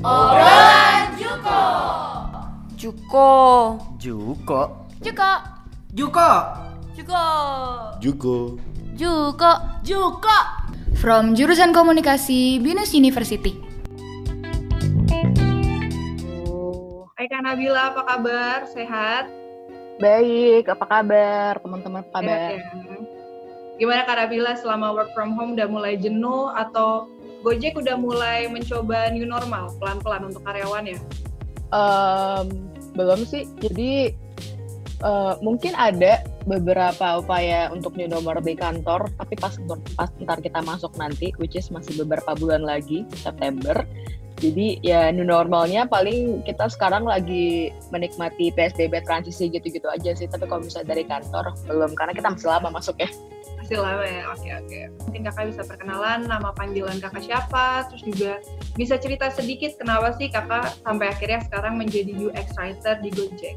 Obrolan Juko. Juko. Juko. Juko. Juko. Juko. Juko. Juko. Juko. From jurusan komunikasi Binus University. Hai Kak Nabila, apa kabar? Sehat? Baik, apa kabar teman-teman? Apa kabar? Sehat ya? Gimana Kak Nabila selama work from home udah mulai jenuh atau Gojek udah mulai mencoba new normal pelan-pelan untuk karyawan ya? Um, belum sih. Jadi uh, mungkin ada beberapa upaya untuk new normal di kantor, tapi pas pas ntar kita masuk nanti, which is masih beberapa bulan lagi September. Jadi ya new normalnya paling kita sekarang lagi menikmati PSBB transisi gitu-gitu aja sih. Tapi kalau misalnya dari kantor belum, karena kita masih lama masuk ya lama ya oke oke. Mungkin kakak bisa perkenalan nama panggilan kakak siapa terus juga bisa cerita sedikit kenapa sih kakak sampai akhirnya sekarang menjadi UX writer di Gojek?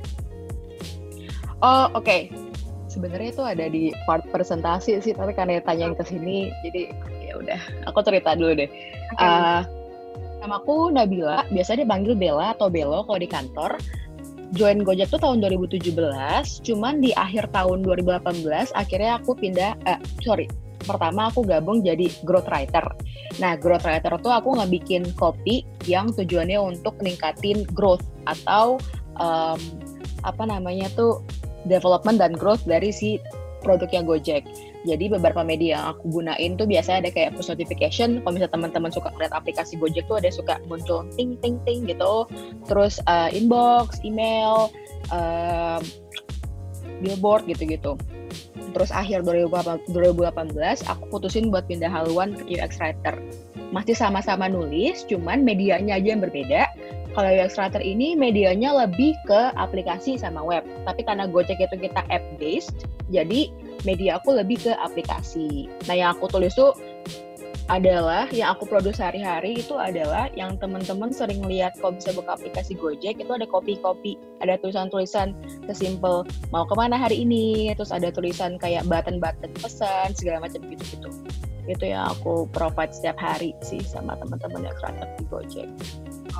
Oh oke. Okay. sebenarnya itu ada di part presentasi sih tapi karena tanyain ke sini jadi ya udah aku cerita dulu deh. Okay. uh, namaku Nabila. Biasanya dipanggil Bella atau Belo kalau di kantor join Gojek tuh tahun 2017, cuman di akhir tahun 2018 akhirnya aku pindah, eh, sorry, pertama aku gabung jadi growth writer. Nah, growth writer tuh aku nggak bikin kopi yang tujuannya untuk meningkatin growth atau um, apa namanya tuh development dan growth dari si produknya Gojek. Jadi beberapa media yang aku gunain tuh biasanya ada kayak push notification. Kalau misalnya teman-teman suka lihat aplikasi Gojek tuh ada suka muncul ting ting ting gitu. Terus uh, inbox, email, uh, billboard gitu-gitu. Terus akhir 2018, aku putusin buat pindah haluan ke UX Writer. Masih sama-sama nulis, cuman medianya aja yang berbeda. Kalau UX Writer ini medianya lebih ke aplikasi sama web. Tapi karena Gojek itu kita app based, jadi media aku lebih ke aplikasi. Nah, yang aku tulis tuh adalah yang aku produksi sehari-hari itu adalah yang teman-teman sering lihat kalau bisa buka aplikasi Gojek itu ada kopi-kopi, ada tulisan-tulisan sesimpel mau ke mana hari ini, terus ada tulisan kayak button-button pesan segala macam gitu-gitu. Itu yang aku provide setiap hari sih sama teman-teman yang kreatif di Gojek.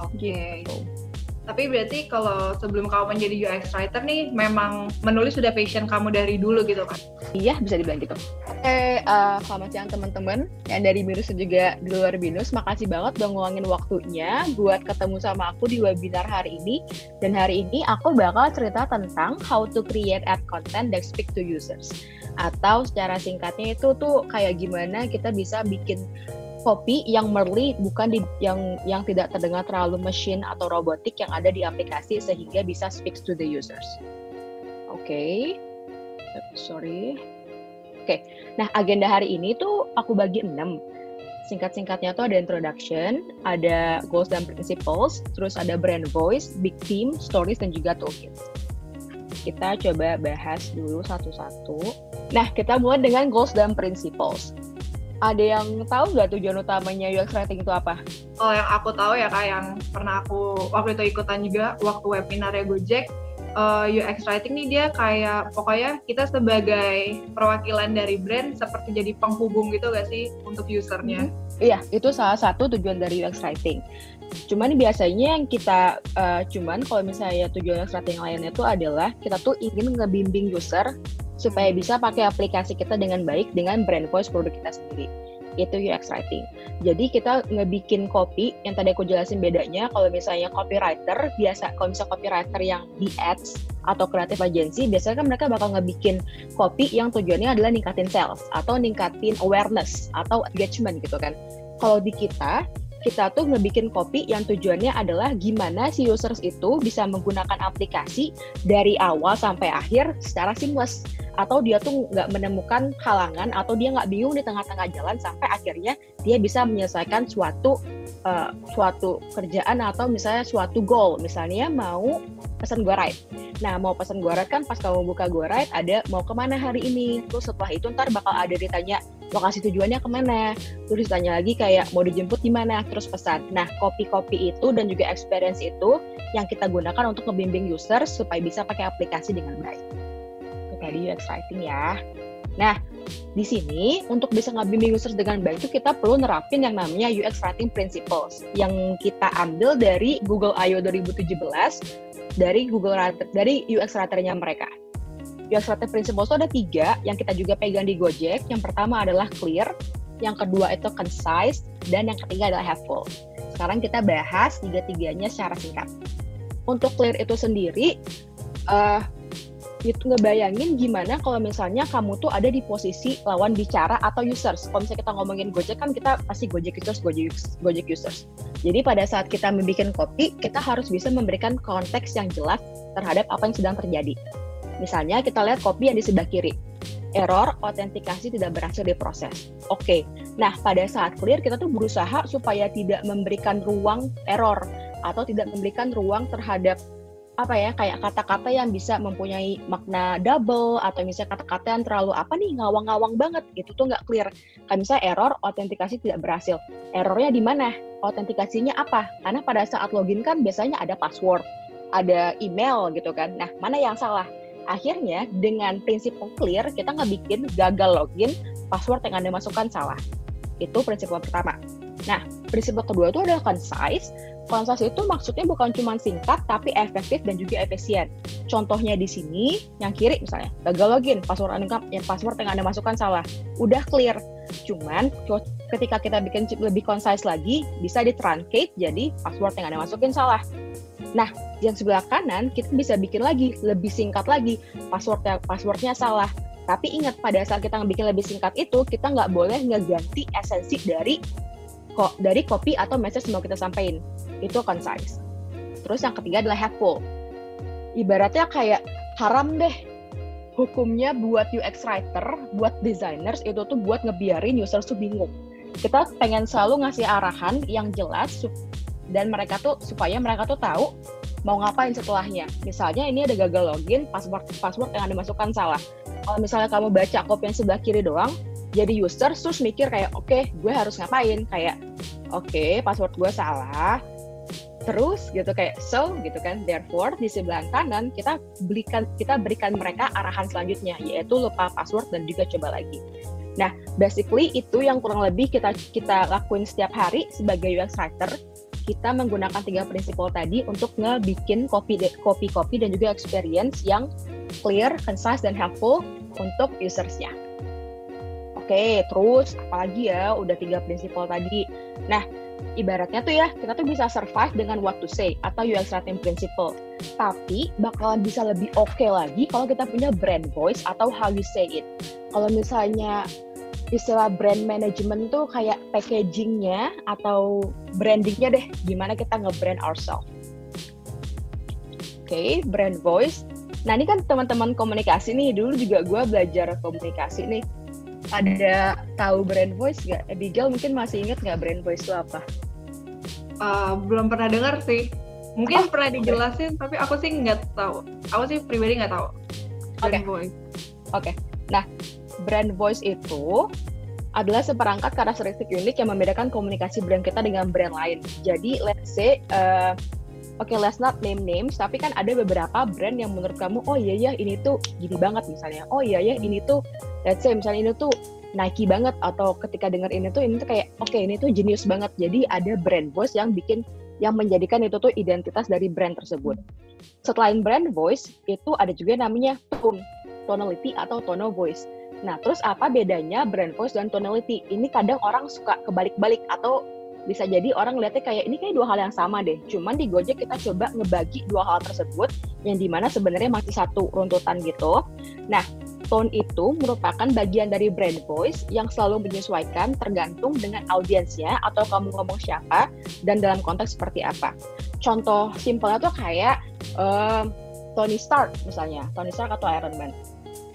Oke. Okay. Gitu. Tapi berarti kalau sebelum kamu menjadi UX writer nih, memang menulis sudah passion kamu dari dulu gitu kan? Iya, bisa dibilang gitu. Oke, uh, selamat siang teman-teman yang dari Binus dan juga di luar Binus. Makasih banget udah ngeluangin waktunya buat ketemu sama aku di webinar hari ini. Dan hari ini aku bakal cerita tentang how to create ad content that speak to users. Atau secara singkatnya itu tuh kayak gimana kita bisa bikin kopi yang merli bukan di yang yang tidak terdengar terlalu mesin atau robotik yang ada di aplikasi sehingga bisa speak to the users. Oke. Okay. Sorry. Oke. Okay. Nah, agenda hari ini tuh aku bagi enam. Singkat-singkatnya tuh ada introduction, ada goals dan principles, terus ada brand voice, big team, stories dan juga toolkits. Kita coba bahas dulu satu-satu. Nah, kita mulai dengan goals dan principles ada yang tahu nggak tujuan utamanya UX writing itu apa? Oh, yang aku tahu ya kak, yang pernah aku waktu itu ikutan juga waktu webinar ya Gojek, uh, eh, UX writing nih dia kayak pokoknya kita sebagai perwakilan dari brand seperti jadi penghubung gitu gak sih untuk usernya? Hmm. Iya, itu salah satu tujuan dari UX writing. Cuman biasanya yang kita uh, cuman kalau misalnya tujuan UX writing lainnya itu adalah kita tuh ingin ngebimbing user supaya bisa pakai aplikasi kita dengan baik dengan brand voice produk kita sendiri itu UX writing. Jadi kita ngebikin copy yang tadi aku jelasin bedanya kalau misalnya copywriter biasa kalau misalnya copywriter yang di ads atau kreatif agency biasanya kan mereka bakal ngebikin copy yang tujuannya adalah ningkatin sales atau ningkatin awareness atau engagement gitu kan. Kalau di kita kita tuh ngebikin kopi yang tujuannya adalah gimana si users itu bisa menggunakan aplikasi dari awal sampai akhir secara seamless atau dia tuh nggak menemukan halangan atau dia nggak bingung di tengah-tengah jalan sampai akhirnya dia bisa menyelesaikan suatu uh, suatu kerjaan atau misalnya suatu goal. Misalnya mau pesan gua ride. Nah mau pesan gua ride kan pas kamu buka gua ride ada mau ke mana hari ini? Terus setelah itu ntar bakal ada ditanya lokasi tujuannya ke mana? Terus ditanya lagi kayak mau dijemput di mana? Terus pesan. Nah kopi-kopi itu dan juga experience itu yang kita gunakan untuk ngebimbing user supaya bisa pakai aplikasi dengan baik tadi UX writing ya. Nah, di sini untuk bisa ngebimbing users dengan baik itu kita perlu nerapin yang namanya UX Writing Principles yang kita ambil dari Google I.O. 2017 dari Google dari UX Writer-nya mereka. UX Writing Principles itu ada tiga yang kita juga pegang di Gojek. Yang pertama adalah clear, yang kedua itu concise, dan yang ketiga adalah helpful. Sekarang kita bahas tiga-tiganya secara singkat. Untuk clear itu sendiri, uh, itu ngebayangin gimana kalau misalnya kamu tuh ada di posisi lawan bicara atau users. Kalau misalnya kita ngomongin Gojek kan kita pasti Gojek users, Gojek, Gojek users. Jadi pada saat kita membuat kopi, kita harus bisa memberikan konteks yang jelas terhadap apa yang sedang terjadi. Misalnya kita lihat kopi yang di sebelah kiri. Error, autentikasi tidak berhasil diproses. Oke, okay. nah pada saat clear kita tuh berusaha supaya tidak memberikan ruang error atau tidak memberikan ruang terhadap apa ya kayak kata-kata yang bisa mempunyai makna double atau misalnya kata-kata yang terlalu apa nih ngawang-ngawang banget gitu tuh nggak clear. Kan misalnya error autentikasi tidak berhasil. Errornya di mana? Autentikasinya apa? Karena pada saat login kan biasanya ada password ada email gitu kan. Nah mana yang salah? Akhirnya dengan prinsip clear kita nggak bikin gagal login password yang anda masukkan salah. Itu prinsip pertama. Nah prinsip kedua itu adalah concise Concise itu maksudnya bukan cuma singkat, tapi efektif dan juga efisien. Contohnya di sini, yang kiri misalnya, gagal login, password anda, yang password yang Anda masukkan salah. Udah clear. Cuman ketika kita bikin lebih concise lagi, bisa di-truncate jadi password yang Anda masukin salah. Nah, yang sebelah kanan kita bisa bikin lagi, lebih singkat lagi, passwordnya passwordnya salah. Tapi ingat pada saat kita bikin lebih singkat itu, kita nggak boleh ngeganti esensi dari kok dari copy atau message yang mau kita sampaikan itu concise. Terus yang ketiga adalah helpful. Ibaratnya kayak haram deh hukumnya buat UX writer, buat designers itu tuh buat ngebiarin user tuh bingung. Kita pengen selalu ngasih arahan yang jelas dan mereka tuh supaya mereka tuh tahu mau ngapain setelahnya. Misalnya ini ada gagal login, password password yang dimasukkan salah. Kalau misalnya kamu baca copy yang sebelah kiri doang, jadi user terus mikir kayak oke okay, gue harus ngapain kayak oke okay, password gue salah terus gitu kayak so gitu kan therefore di sebelah kanan kita berikan kita berikan mereka arahan selanjutnya yaitu lupa password dan juga coba lagi nah basically itu yang kurang lebih kita kita lakuin setiap hari sebagai UX writer kita menggunakan tiga prinsip tadi untuk ngebikin copy copy copy dan juga experience yang clear, concise dan helpful untuk usersnya. Oke, terus apalagi ya udah tiga prinsipal tadi. Nah, ibaratnya tuh ya kita tuh bisa survive dengan what to say atau UX writing principle. Tapi bakalan bisa lebih oke okay lagi kalau kita punya brand voice atau how you say it. Kalau misalnya istilah brand management tuh kayak packagingnya atau brandingnya deh, gimana kita nge-brand ourselves. Oke, okay, brand voice. Nah ini kan teman-teman komunikasi nih, dulu juga gue belajar komunikasi nih ada tahu brand voice nggak? Abigail mungkin masih inget nggak brand voice itu apa? Uh, belum pernah dengar sih. Mungkin oh, pernah dijelasin, okay. tapi aku sih nggak tahu. Aku sih pribadi nggak tahu brand okay. voice. Oke. Okay. Nah, brand voice itu adalah seperangkat karakteristik unik yang membedakan komunikasi brand kita dengan brand lain. Jadi, let's say, uh, oke okay, let's not name names tapi kan ada beberapa brand yang menurut kamu oh iya ya ini tuh gini banget misalnya oh iya ya ini tuh let's say misalnya ini tuh Nike banget atau ketika dengar ini tuh ini tuh kayak oke okay, ini tuh jenius banget jadi ada brand voice yang bikin yang menjadikan itu tuh identitas dari brand tersebut. Selain brand voice itu ada juga namanya tone, tonality atau tone of voice. Nah, terus apa bedanya brand voice dan tonality? Ini kadang orang suka kebalik-balik atau bisa jadi orang lihatnya kayak ini kayak dua hal yang sama deh. Cuman di Gojek kita coba ngebagi dua hal tersebut yang di mana sebenarnya masih satu runtutan gitu. Nah, tone itu merupakan bagian dari brand voice yang selalu menyesuaikan tergantung dengan audiensnya atau kamu ngomong siapa dan dalam konteks seperti apa. Contoh simpelnya tuh kayak uh, Tony Stark misalnya, Tony Stark atau Iron Man.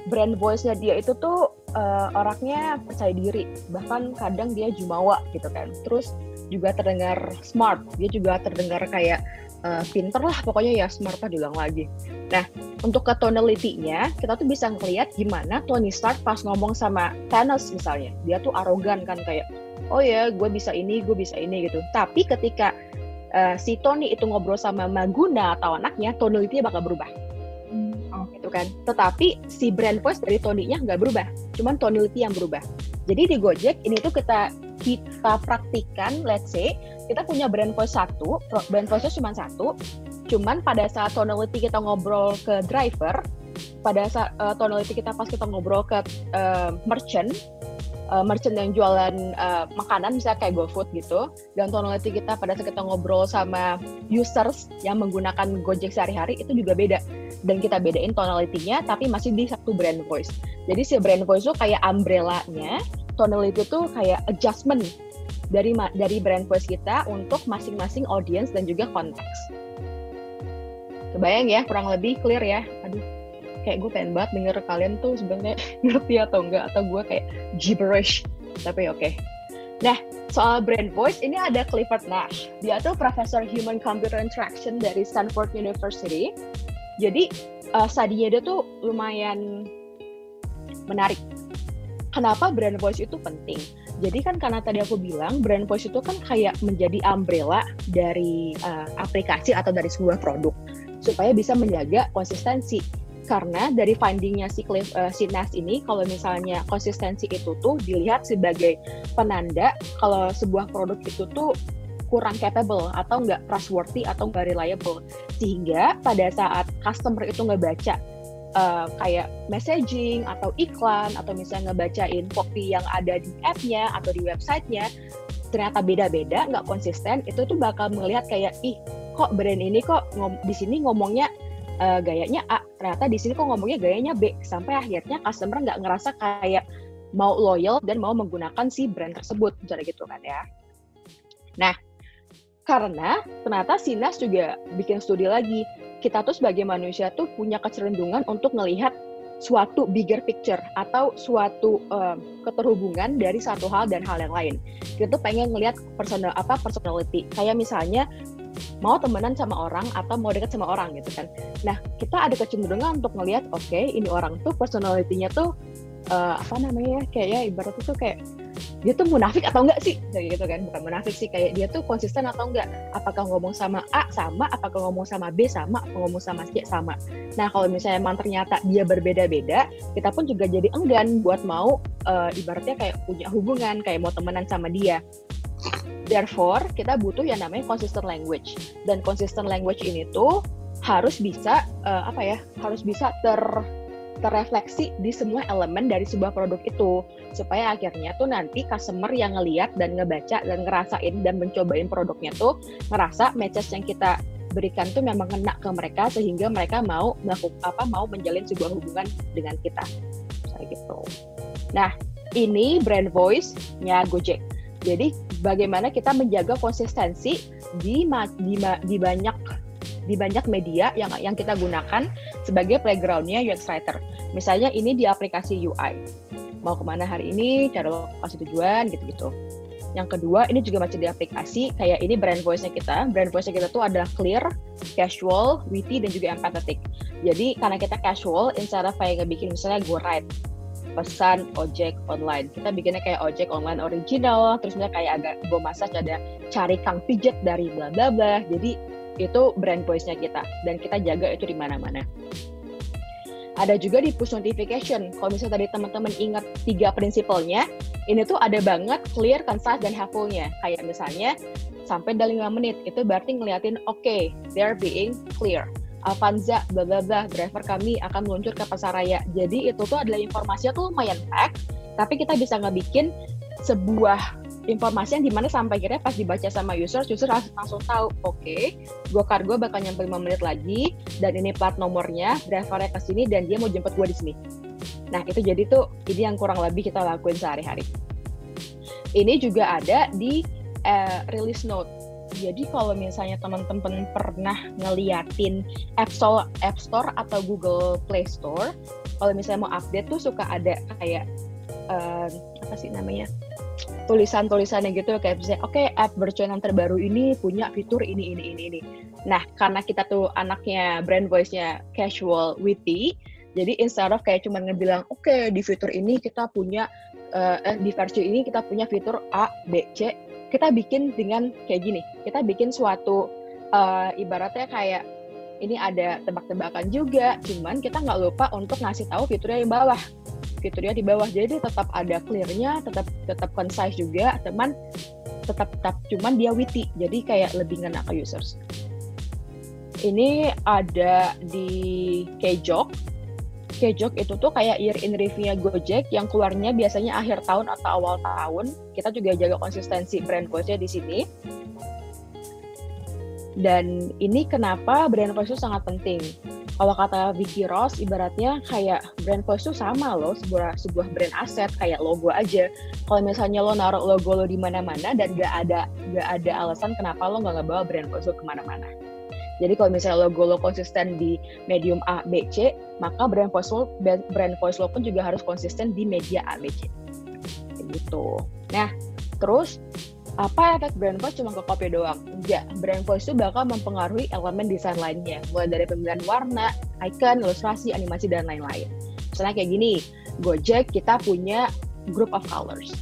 Brand voice-nya dia itu tuh uh, orangnya percaya diri, bahkan kadang dia jumawa gitu kan. Terus juga terdengar smart dia juga terdengar kayak uh, pinter lah pokoknya ya smart lah diulang lagi nah untuk ke tonality-nya kita tuh bisa ngeliat gimana Tony Stark pas ngomong sama Thanos misalnya dia tuh arogan kan kayak oh ya gue bisa ini gue bisa ini gitu tapi ketika uh, si Tony itu ngobrol sama Maguna atau anaknya tonality-nya bakal berubah hmm. oh. gitu gitu kan. Tetapi si brand voice dari Tony-nya nggak berubah, cuman tonality yang berubah. Jadi di Gojek ini tuh kita kita praktikan, let's say kita punya brand voice satu, brand voice cuma satu, cuman pada saat tonality kita ngobrol ke driver, pada saat uh, tonality kita pas kita ngobrol ke uh, merchant, uh, merchant yang jualan uh, makanan misalnya kayak GoFood gitu dan tonality kita pada saat kita ngobrol sama users yang menggunakan Gojek sehari-hari itu juga beda. Dan kita bedain tonality-nya tapi masih di satu brand voice. Jadi si brand voice itu kayak umbrella-nya tonality itu kayak adjustment dari dari brand voice kita untuk masing-masing audience dan juga konteks. Kebayang ya kurang lebih clear ya? Aduh kayak gue pengen banget denger kalian tuh sebenarnya ngerti atau enggak atau gue kayak gibberish. Tapi oke. Okay. nah soal brand voice ini ada Clifford Nash. Dia tuh profesor human computer interaction dari Stanford University. Jadi uh, studinya dia tuh lumayan menarik kenapa brand voice itu penting? Jadi kan karena tadi aku bilang brand voice itu kan kayak menjadi umbrella dari uh, aplikasi atau dari sebuah produk supaya bisa menjaga konsistensi. Karena dari findingnya si Cliff, uh, si Nas ini kalau misalnya konsistensi itu tuh dilihat sebagai penanda kalau sebuah produk itu tuh kurang capable atau nggak trustworthy atau nggak reliable. Sehingga pada saat customer itu nggak baca uh, kayak messaging atau iklan atau misalnya ngebacain copy yang ada di app-nya atau di websitenya ternyata beda-beda nggak konsisten itu tuh bakal melihat kayak ih kok brand ini kok di sini ngomongnya uh, gayanya A ternyata di sini kok ngomongnya gayanya B sampai akhirnya customer nggak ngerasa kayak mau loyal dan mau menggunakan si brand tersebut misalnya gitu kan ya. Nah karena ternyata Sinas juga bikin studi lagi kita tuh sebagai manusia tuh punya kecenderungan untuk melihat suatu bigger picture atau suatu um, keterhubungan dari satu hal dan hal yang lain. Kita tuh pengen ngelihat personal apa personality. Kayak misalnya mau temenan sama orang atau mau deket sama orang gitu kan. Nah, kita ada kecenderungan untuk ngelihat, oke, okay, ini orang tuh personality-nya tuh uh, apa namanya ya, kayak ya ibaratnya tuh kayak dia tuh munafik atau enggak sih kayak gitu kan bukan munafik sih kayak dia tuh konsisten atau enggak apakah ngomong sama A sama apakah ngomong sama B sama apa ngomong sama C sama nah kalau misalnya emang ternyata dia berbeda-beda kita pun juga jadi enggan buat mau uh, ibaratnya kayak punya hubungan kayak mau temenan sama dia Therefore, kita butuh yang namanya consistent language. Dan consistent language ini tuh harus bisa uh, apa ya? Harus bisa ter terrefleksi di semua elemen dari sebuah produk itu supaya akhirnya tuh nanti customer yang ngeliat dan ngebaca dan ngerasain dan mencobain produknya tuh ngerasa message yang kita berikan tuh memang kena ke mereka sehingga mereka mau melakukan apa mau menjalin sebuah hubungan dengan kita kayak gitu. Nah ini brand voice-nya Gojek. Jadi bagaimana kita menjaga konsistensi di di, di banyak di banyak media yang yang kita gunakan sebagai playgroundnya UX writer. Misalnya ini di aplikasi UI. Mau ke mana hari ini, cara lokasi tujuan, gitu-gitu. Yang kedua, ini juga masih di aplikasi, kayak ini brand voice-nya kita. Brand voice-nya kita tuh adalah clear, casual, witty, dan juga empathetic. Jadi, karena kita casual, instead of kayak ngebikin misalnya go ride, pesan ojek online. Kita bikinnya kayak ojek online original, terus misalnya kayak agak gue masak ada cari kang pijet dari bla bla bla. Jadi itu brand voice-nya kita dan kita jaga itu di mana-mana. Ada juga di push notification. Kalau misalnya tadi teman-teman ingat tiga prinsipalnya, ini tuh ada banget clear, concise, dan helpful-nya. Kayak misalnya sampai dalam 5 menit, itu berarti ngeliatin oke, okay, they're being clear Avanza, bla bla bla, driver kami akan meluncur ke pasar raya. Jadi itu tuh adalah informasinya tuh lumayan pack, tapi kita bisa ngebikin sebuah informasi yang di mana sampai akhirnya pas dibaca sama user, user langsung tahu, oke, okay, gue kargo bakal nyampe 5 menit lagi, dan ini plat nomornya, drivernya ke sini, dan dia mau jemput gue di sini. Nah, itu jadi tuh, ini yang kurang lebih kita lakuin sehari-hari. Ini juga ada di uh, release note jadi kalau misalnya teman-teman pernah ngeliatin App Store, App Store atau Google Play Store, kalau misalnya mau update tuh suka ada kayak uh, apa sih namanya tulisan-tulisannya gitu kayak misalnya oke okay, app virtual yang terbaru ini punya fitur ini ini ini ini. Nah karena kita tuh anaknya brand voice-nya casual witty, jadi instead of kayak cuma ngebilang oke okay, di fitur ini kita punya uh, di versi ini kita punya fitur A, B, C, kita bikin dengan kayak gini kita bikin suatu uh, ibaratnya kayak ini ada tebak-tebakan juga, cuman kita nggak lupa untuk ngasih tahu fiturnya di bawah. Fiturnya di bawah, jadi tetap ada clear-nya, tetap tetap concise juga, teman tetap tetap cuman dia witty, jadi kayak lebih ngena ke users. Ini ada di Kejok. Kejok itu tuh kayak year in review-nya Gojek yang keluarnya biasanya akhir tahun atau awal tahun. Kita juga jaga konsistensi brand voice-nya di sini dan ini kenapa brand voice itu sangat penting. Kalau kata Vicky Ross, ibaratnya kayak brand voice itu sama loh, sebuah sebuah brand aset kayak logo aja. Kalau misalnya lo naruh logo lo di mana-mana dan gak ada gak ada alasan kenapa lo nggak ngebawa brand voice lo ke mana-mana. Jadi kalau misalnya logo lo konsisten di medium A, B, C, maka brand voice lo brand voice lo pun juga harus konsisten di media A, B, C. Gitu. Nah, terus apa efek brand voice cuma ke copy doang? Enggak, brand voice itu bakal mempengaruhi elemen desain lainnya, mulai dari pemilihan warna, icon, ilustrasi, animasi, dan lain-lain. Misalnya kayak gini, Gojek kita punya group of colors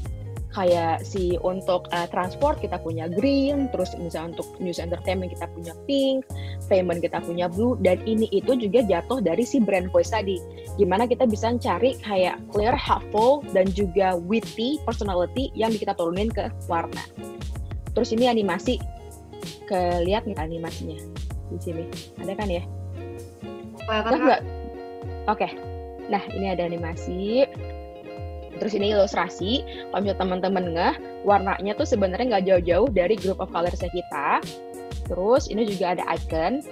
kayak si untuk uh, transport kita punya green, terus misalnya untuk news entertainment kita punya pink, payment kita punya blue, dan ini itu juga jatuh dari si brand voice tadi. Gimana kita bisa cari kayak clear, helpful, dan juga witty personality yang kita turunin ke warna. Terus ini animasi, kelihat nggak animasinya di sini? Ada kan ya? Kelihatan nggak? Oke. Nah, ini ada animasi. Terus ini ilustrasi, kalau misalnya teman-teman ngeh, warnanya tuh sebenarnya nggak jauh-jauh dari group of colorsnya kita. Terus ini juga ada icon.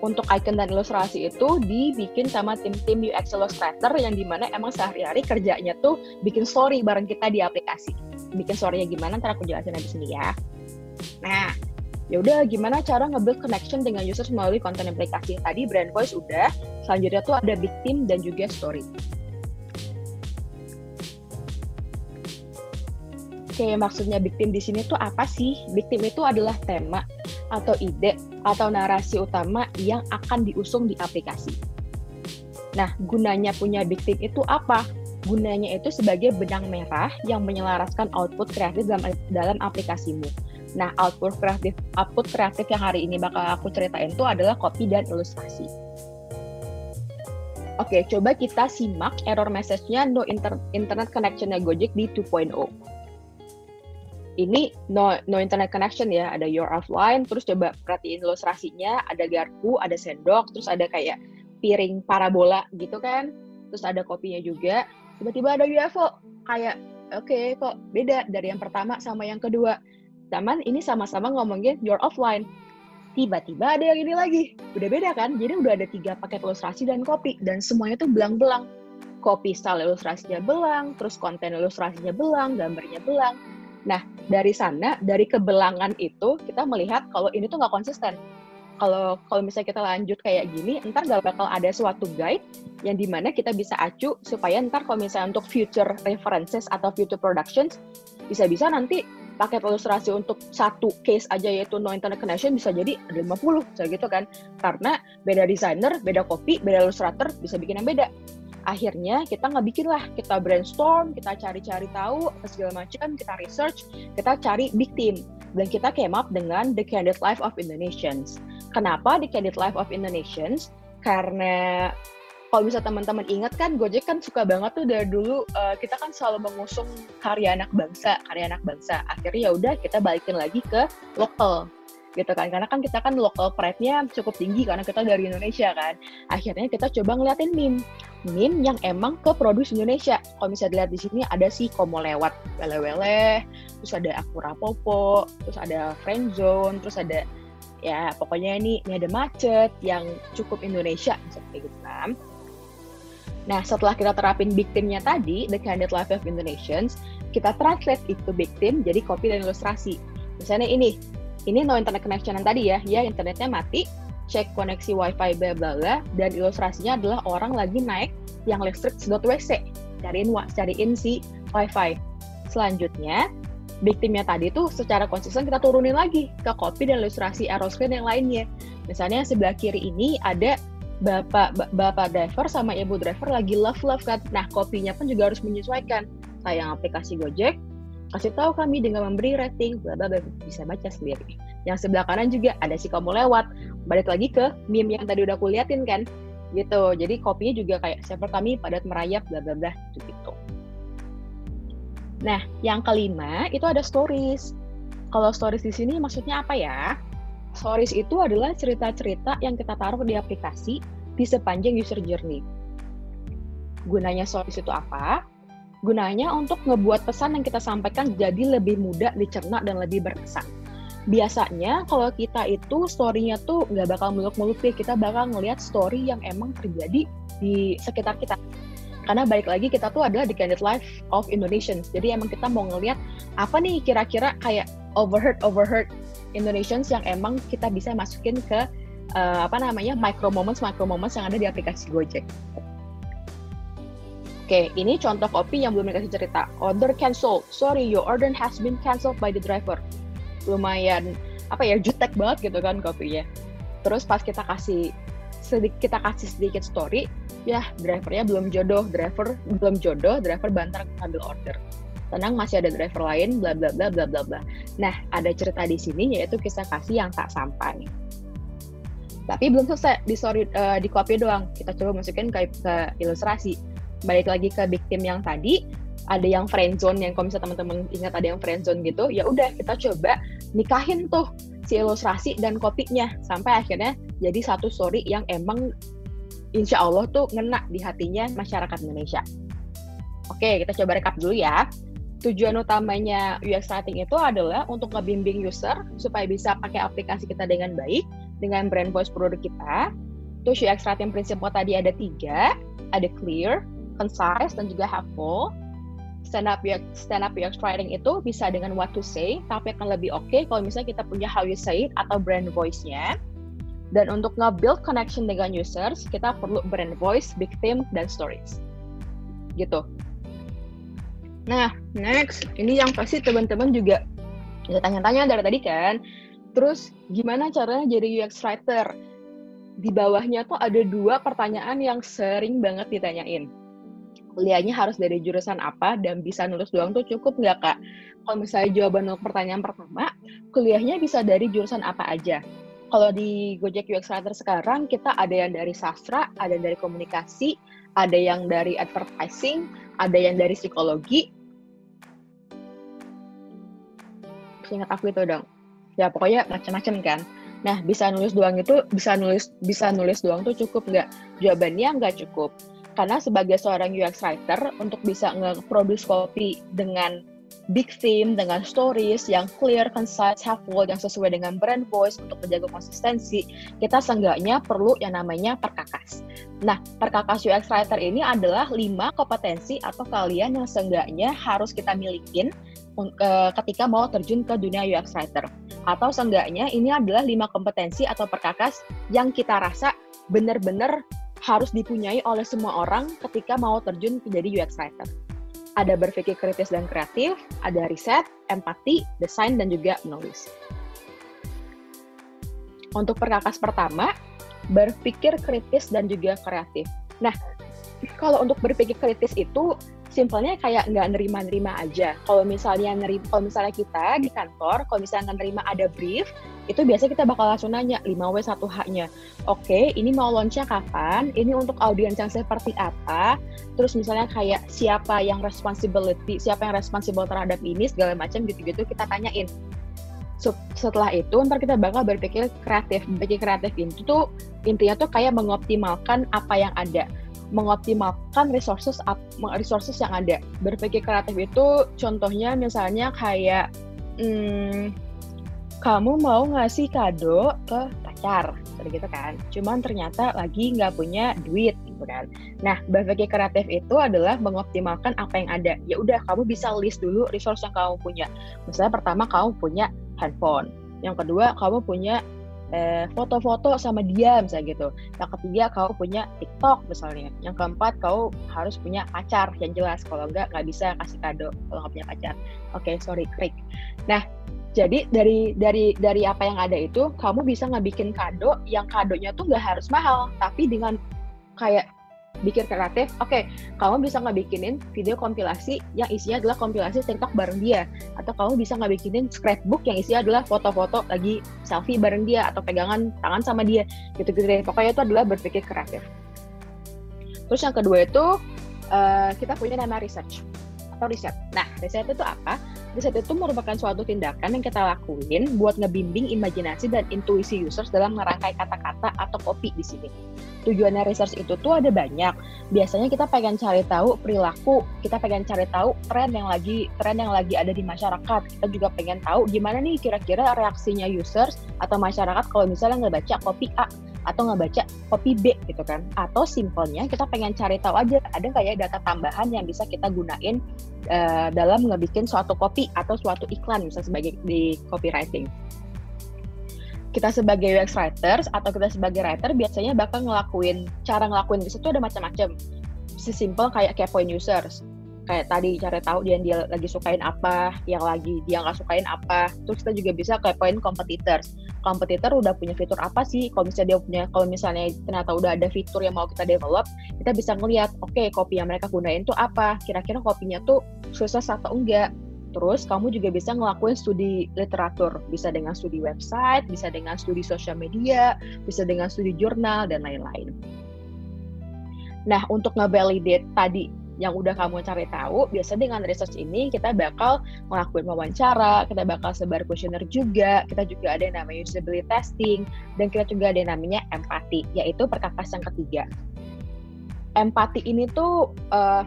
Untuk icon dan ilustrasi itu dibikin sama tim-tim UX Illustrator yang di mana emang sehari-hari kerjanya tuh bikin story bareng kita di aplikasi. Bikin story-nya gimana, ntar aku jelasin di sini ya. Nah, ya udah gimana cara nge-build connection dengan users melalui konten aplikasi tadi brand voice udah selanjutnya tuh ada big team dan juga story Oke, maksudnya big team di sini tuh apa sih? Big team itu adalah tema atau ide atau narasi utama yang akan diusung di aplikasi. Nah, gunanya punya big team itu apa? Gunanya itu sebagai benang merah yang menyelaraskan output kreatif dalam, dalam aplikasimu. Nah, output kreatif output kreatif yang hari ini bakal aku ceritain itu adalah copy dan ilustrasi. Oke, coba kita simak error message-nya no inter internet connection-nya Gojek di 2.0 ini no no internet connection ya. Ada your offline terus coba perhatiin ilustrasinya. Ada garpu ada sendok terus ada kayak piring parabola gitu kan. Terus ada kopinya juga. Tiba-tiba ada UFO kayak oke okay, kok beda dari yang pertama sama yang kedua. Taman ini sama-sama ngomongin your offline. Tiba-tiba ada yang ini lagi. Udah beda kan? Jadi udah ada tiga paket ilustrasi dan kopi. Dan semuanya tuh belang-belang. Kopi style ilustrasinya belang terus konten ilustrasinya belang gambarnya belang Nah, dari sana, dari kebelangan itu, kita melihat kalau ini tuh nggak konsisten. Kalau kalau misalnya kita lanjut kayak gini, ntar nggak bakal ada suatu guide yang di mana kita bisa acu supaya ntar kalau misalnya untuk future references atau future productions, bisa-bisa nanti paket ilustrasi untuk satu case aja yaitu no internet connection bisa jadi ada 50 kayak gitu kan karena beda desainer beda copy beda ilustrator bisa bikin yang beda akhirnya kita nggak bikin lah. Kita brainstorm kita cari-cari tahu segala macam kita research kita cari big team. Dan kita came up dengan The Candid Life of Indonesians. Kenapa The Candid Life of Indonesians? Karena kalau bisa teman-teman ingat kan Gojek kan suka banget tuh dari dulu uh, kita kan selalu mengusung karya anak bangsa karya anak bangsa. Akhirnya ya udah kita balikin lagi ke lokal gitu kan. Karena kan kita kan local pride-nya cukup tinggi karena kita dari Indonesia kan. Akhirnya kita coba ngeliatin meme. Meme yang emang ke produksi Indonesia. Kalau bisa dilihat di sini ada si Komo lewat wele-wele terus ada aku rapopo terus ada friend zone terus ada ya pokoknya ini ini ada macet yang cukup Indonesia seperti gitu kan. Nah, setelah kita terapin big team-nya tadi, The Candid Life of Indonesians, kita translate itu big team jadi copy dan ilustrasi. Misalnya ini, ini no internet connection yang tadi ya, ya internetnya mati, cek koneksi wifi bla bla bla, dan ilustrasinya adalah orang lagi naik yang listrik sedot WC, cariin cariin si wifi. Selanjutnya, victimnya tadi tuh secara konsisten kita turunin lagi ke copy dan ilustrasi aeroscreen yang lainnya. Misalnya sebelah kiri ini ada bapak bapak driver sama ibu driver lagi love love kan. Nah kopinya pun juga harus menyesuaikan. Sayang aplikasi Gojek, kasih tahu kami dengan memberi rating bla bisa baca sendiri. Yang sebelah kanan juga ada si kamu lewat. Balik lagi ke meme yang tadi udah aku liatin kan? Gitu. Jadi kopinya juga kayak server kami padat merayap bla bla bla. Gitu gitu. Nah yang kelima itu ada stories. Kalau stories di sini maksudnya apa ya? Stories itu adalah cerita-cerita yang kita taruh di aplikasi di sepanjang user journey. Gunanya stories itu apa gunanya untuk ngebuat pesan yang kita sampaikan jadi lebih mudah dicerna dan lebih berkesan biasanya kalau kita itu story-nya tuh nggak bakal muluk-muluk deh, kita bakal ngelihat story yang emang terjadi di sekitar kita. Karena balik lagi kita tuh adalah the candid life of Indonesians. Jadi emang kita mau ngelihat apa nih kira-kira kayak overheard overheard Indonesians yang emang kita bisa masukin ke uh, apa namanya micro moments micro moments yang ada di aplikasi Gojek. Oke, ini contoh kopi yang belum dikasih cerita. Order cancel. Sorry, your order has been cancelled by the driver. Lumayan apa ya jutek banget gitu kan kopinya. Terus pas kita kasih sedikit kita kasih sedikit story ya drivernya belum jodoh. Driver belum jodoh driver bantar ngambil order. Tenang masih ada driver lain bla bla bla bla bla bla. Nah ada cerita di sini yaitu kisah kasih yang tak sampai. Tapi belum selesai di story uh, di copy doang. Kita coba masukin ke, ke ilustrasi balik lagi ke victim yang tadi ada yang friendzone yang kalau misalnya teman-teman ingat ada yang friendzone gitu ya udah kita coba nikahin tuh si ilustrasi dan kopinya sampai akhirnya jadi satu story yang emang insya Allah tuh ngena di hatinya masyarakat Indonesia. Oke, kita coba rekap dulu ya. Tujuan utamanya UX Writing itu adalah untuk ngebimbing user supaya bisa pakai aplikasi kita dengan baik, dengan brand voice produk kita. Terus UX Writing prinsipnya tadi ada tiga, ada clear, concise, dan juga helpful stand up UX, stand up UX writing itu bisa dengan what to say, tapi akan lebih oke okay kalau misalnya kita punya how you say it atau brand voice-nya. Dan untuk nge-build connection dengan users, kita perlu brand voice, big theme, dan stories. Gitu. Nah, next, ini yang pasti teman-teman juga bisa tanya-tanya dari tadi kan. Terus, gimana caranya jadi UX writer? Di bawahnya tuh ada dua pertanyaan yang sering banget ditanyain kuliahnya harus dari jurusan apa dan bisa nulis doang tuh cukup nggak kak? Kalau misalnya jawaban untuk pertanyaan pertama, kuliahnya bisa dari jurusan apa aja? Kalau di Gojek UX Writer sekarang kita ada yang dari sastra, ada yang dari komunikasi, ada yang dari advertising, ada yang dari psikologi. Ingat aku itu dong. Ya pokoknya macam-macam kan. Nah, bisa nulis doang itu bisa nulis bisa nulis doang tuh cukup nggak? Jawabannya nggak cukup karena sebagai seorang UX writer untuk bisa nge-produce copy dengan big theme dengan stories yang clear, concise, helpful, yang sesuai dengan brand voice untuk menjaga konsistensi, kita seenggaknya perlu yang namanya perkakas. Nah, perkakas UX writer ini adalah lima kompetensi atau kalian yang seenggaknya harus kita milikin uh, ketika mau terjun ke dunia UX writer. Atau seenggaknya ini adalah lima kompetensi atau perkakas yang kita rasa benar-benar harus dipunyai oleh semua orang ketika mau terjun menjadi UX writer. Ada berpikir kritis dan kreatif, ada riset, empati, desain, dan juga menulis. Untuk perkakas pertama, berpikir kritis dan juga kreatif. Nah, kalau untuk berpikir kritis itu simpelnya kayak nggak nerima-nerima aja. Kalau misalnya nerima, kalau misalnya kita di kantor, kalau misalnya nerima ada brief, itu biasanya kita bakal langsung nanya 5W 1H-nya. Oke, ini mau launch-nya kapan? Ini untuk audiens yang seperti apa? Terus misalnya kayak siapa yang responsibility, siapa yang responsible terhadap ini segala macam gitu-gitu kita tanyain. Setelah itu ntar kita bakal berpikir kreatif. Berpikir kreatif itu tuh intinya tuh kayak mengoptimalkan apa yang ada mengoptimalkan resources resources yang ada. Berpikir kreatif itu contohnya misalnya kayak hmm, kamu mau ngasih kado ke pacar, gitu kan. Cuman ternyata lagi nggak punya duit, gitu kan. Nah, berpikir kreatif itu adalah mengoptimalkan apa yang ada. Ya udah, kamu bisa list dulu resource yang kamu punya. Misalnya pertama kamu punya handphone, yang kedua kamu punya eh, foto-foto sama dia misalnya gitu. Yang ketiga kau punya TikTok misalnya. Yang keempat kau harus punya pacar yang jelas. Kalau enggak nggak bisa kasih kado kalau nggak punya pacar. Oke okay, sorry krik. Nah jadi dari dari dari apa yang ada itu kamu bisa ngebikin kado yang kadonya tuh nggak harus mahal tapi dengan kayak bikin kreatif, oke, okay, kamu bisa nggak bikinin video kompilasi yang isinya adalah kompilasi TikTok bareng dia, atau kamu bisa nggak bikinin scrapbook yang isinya adalah foto-foto lagi selfie bareng dia atau pegangan tangan sama dia, gitu-gitu deh. Pokoknya itu adalah berpikir kreatif. Terus yang kedua itu uh, kita punya nama research atau riset. Nah, riset itu apa? Riset itu merupakan suatu tindakan yang kita lakuin buat ngebimbing imajinasi dan intuisi users dalam merangkai kata-kata atau kopi di sini tujuannya research itu tuh ada banyak. Biasanya kita pengen cari tahu perilaku, kita pengen cari tahu tren yang lagi tren yang lagi ada di masyarakat. Kita juga pengen tahu gimana nih kira-kira reaksinya users atau masyarakat kalau misalnya nggak baca kopi A atau nggak baca kopi B gitu kan. Atau simpelnya kita pengen cari tahu aja ada nggak ya data tambahan yang bisa kita gunain uh, dalam ngebikin suatu kopi atau suatu iklan misalnya sebagai di copywriting kita sebagai UX writers atau kita sebagai writer biasanya bakal ngelakuin cara ngelakuin itu ada macam-macam. Sesimpel kayak kepoin users. Kayak tadi cari tahu dia dia lagi sukain apa, yang lagi dia nggak sukain apa. Terus kita juga bisa kepoin competitors. Kompetitor udah punya fitur apa sih? Kalau misalnya dia punya, kalau misalnya ternyata udah ada fitur yang mau kita develop, kita bisa ngeliat, oke okay, kopi yang mereka gunain tuh apa? Kira-kira kopinya tuh sukses atau enggak? Terus kamu juga bisa ngelakuin studi literatur, bisa dengan studi website, bisa dengan studi sosial media, bisa dengan studi jurnal dan lain-lain. Nah, untuk ngevalidate tadi yang udah kamu cari tahu, biasa dengan research ini kita bakal ngelakuin wawancara, kita bakal sebar kuesioner juga, kita juga ada yang namanya usability testing, dan kita juga ada yang namanya empati, yaitu perkakas yang ketiga. Empati ini tuh uh,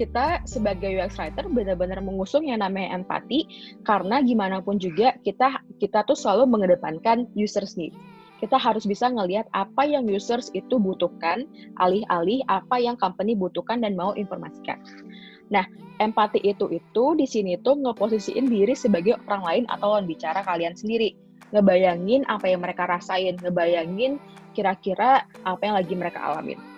kita sebagai UX writer benar-benar mengusung yang namanya empati karena gimana pun juga kita kita tuh selalu mengedepankan users need. Kita harus bisa ngelihat apa yang users itu butuhkan, alih-alih apa yang company butuhkan dan mau informasikan. Nah, empati itu itu di sini tuh ngeposisiin diri sebagai orang lain atau lawan bicara kalian sendiri. Ngebayangin apa yang mereka rasain, ngebayangin kira-kira apa yang lagi mereka alamin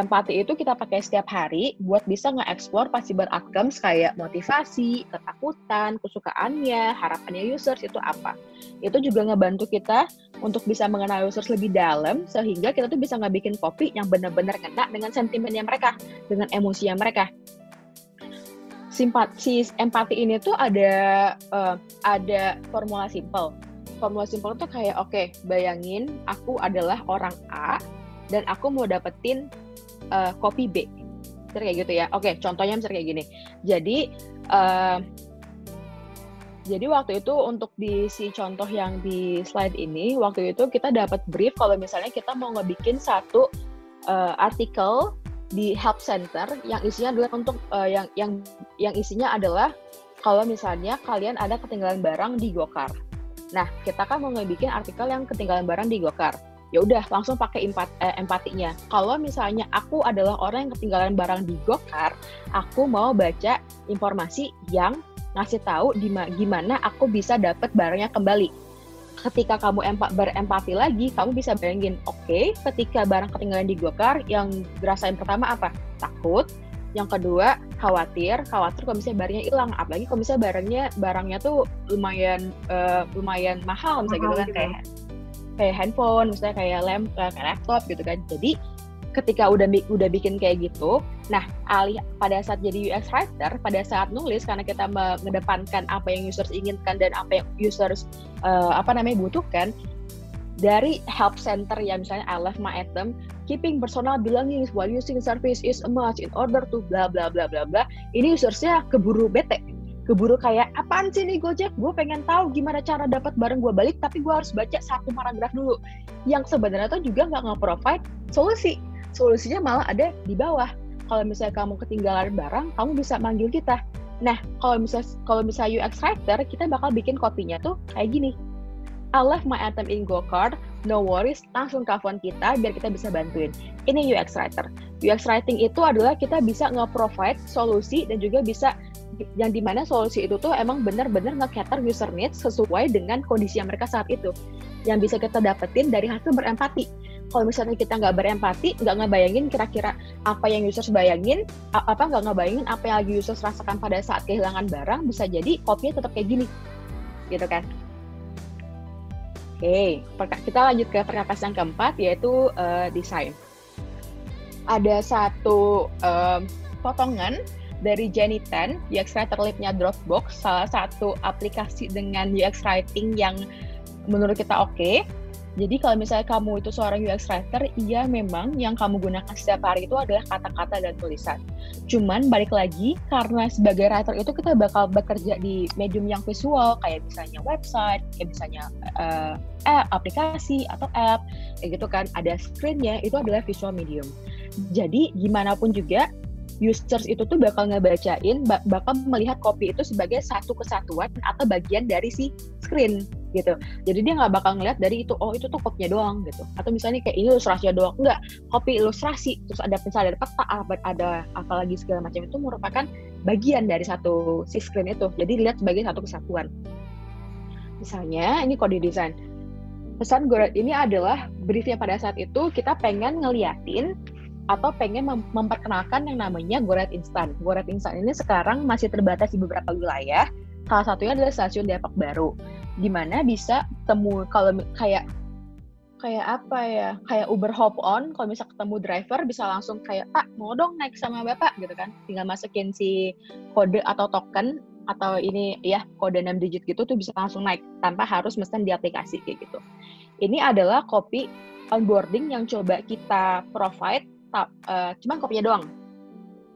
empati itu kita pakai setiap hari buat bisa nge-explore possible outcomes kayak motivasi, ketakutan, kesukaannya, harapannya users itu apa. Itu juga ngebantu kita untuk bisa mengenal users lebih dalam sehingga kita tuh bisa ngebikin kopi yang benar-benar kena dengan sentimennya mereka, dengan emosinya mereka. Simpat, si empati ini tuh ada uh, ada formula simple. Formula simple tuh kayak oke, okay, bayangin aku adalah orang A dan aku mau dapetin uh, kopi B. Misalnya kayak gitu ya. Oke, contohnya misalnya kayak gini. Jadi uh, jadi waktu itu untuk di si contoh yang di slide ini, waktu itu kita dapat brief kalau misalnya kita mau ngebikin satu uh, artikel di help center yang isinya adalah untuk uh, yang yang yang isinya adalah kalau misalnya kalian ada ketinggalan barang di Gokar. Nah, kita kan mau ngebikin artikel yang ketinggalan barang di Gokar ya udah langsung pakai empat, eh, empatinya. Kalau misalnya aku adalah orang yang ketinggalan barang di Gokar, aku mau baca informasi yang ngasih tahu di gimana aku bisa dapat barangnya kembali. Ketika kamu empat berempati lagi, kamu bisa bayangin, oke, okay, ketika barang ketinggalan di Gokar, yang dirasain pertama apa? Takut. Yang kedua, khawatir, khawatir kalau misalnya barangnya hilang, apalagi kalau misalnya barangnya barangnya tuh lumayan uh, lumayan mahal misalnya gitu kan kayak kayak handphone, misalnya kayak lem, kayak laptop gitu kan. Jadi ketika udah udah bikin kayak gitu, nah alih pada saat jadi UX writer, pada saat nulis karena kita mengedepankan apa yang users inginkan dan apa yang users uh, apa namanya butuhkan, dari help center ya misalnya I love my item, keeping personal belongings while using service is a must in order to bla bla bla bla bla. Ini usersnya keburu bete keburu kayak apaan sih nih Gojek? Gue pengen tahu gimana cara dapat barang gue balik tapi gue harus baca satu paragraf dulu. Yang sebenarnya tuh juga nggak nge-provide solusi. Solusinya malah ada di bawah. Kalau misalnya kamu ketinggalan barang kamu bisa manggil kita. Nah kalau misalnya kalau misalnya UX writer kita bakal bikin kopinya tuh kayak gini I left my item in go card no worries langsung telepon kita biar kita bisa bantuin ini UX writer UX writing itu adalah kita bisa nge-provide solusi dan juga bisa yang di mana solusi itu tuh emang benar-benar nge-cater user needs sesuai dengan kondisi yang mereka saat itu. Yang bisa kita dapetin dari hasil berempati. Kalau misalnya kita nggak berempati, nggak ngebayangin kira-kira apa yang users bayangin, apa nggak ngebayangin apa yang lagi users rasakan pada saat kehilangan barang, bisa jadi kopinya tetap kayak gini. Gitu kan. Oke, okay. kita lanjut ke perkakas yang keempat, yaitu uh, desain. ada satu um, potongan dari Jenny Tan, UX Writer Lab-nya Dropbox, salah satu aplikasi dengan UX Writing yang menurut kita oke. Okay. Jadi kalau misalnya kamu itu seorang UX writer, iya memang yang kamu gunakan setiap hari itu adalah kata-kata dan tulisan. Cuman balik lagi karena sebagai writer itu kita bakal bekerja di medium yang visual kayak misalnya website, kayak misalnya uh, app, aplikasi atau app, kayak gitu kan. Ada screennya itu adalah visual medium. Jadi gimana pun juga users itu tuh bakal ngebacain, bakal melihat copy itu sebagai satu kesatuan atau bagian dari si screen gitu. Jadi dia nggak bakal ngeliat dari itu, oh itu tuh copy-nya doang gitu. Atau misalnya kayak ini ilustrasinya doang, enggak, copy ilustrasi, terus ada misalnya ada peta, ada apalagi segala macam itu merupakan bagian dari satu si screen itu. Jadi dilihat sebagai satu kesatuan. Misalnya ini kode desain. Pesan gue ini adalah briefnya pada saat itu kita pengen ngeliatin atau pengen mem memperkenalkan yang namanya Goret Instan. Goret Instan ini sekarang masih terbatas di beberapa wilayah. Salah satunya adalah stasiun Depok Baru, di mana bisa temu kalau kayak kayak apa ya kayak Uber hop on kalau misal ketemu driver bisa langsung kayak pak mau dong naik sama bapak gitu kan tinggal masukin si kode atau token atau ini ya kode 6 digit gitu tuh bisa langsung naik tanpa harus mesen di aplikasi kayak gitu ini adalah copy onboarding yang coba kita provide uh, cuman kopinya doang.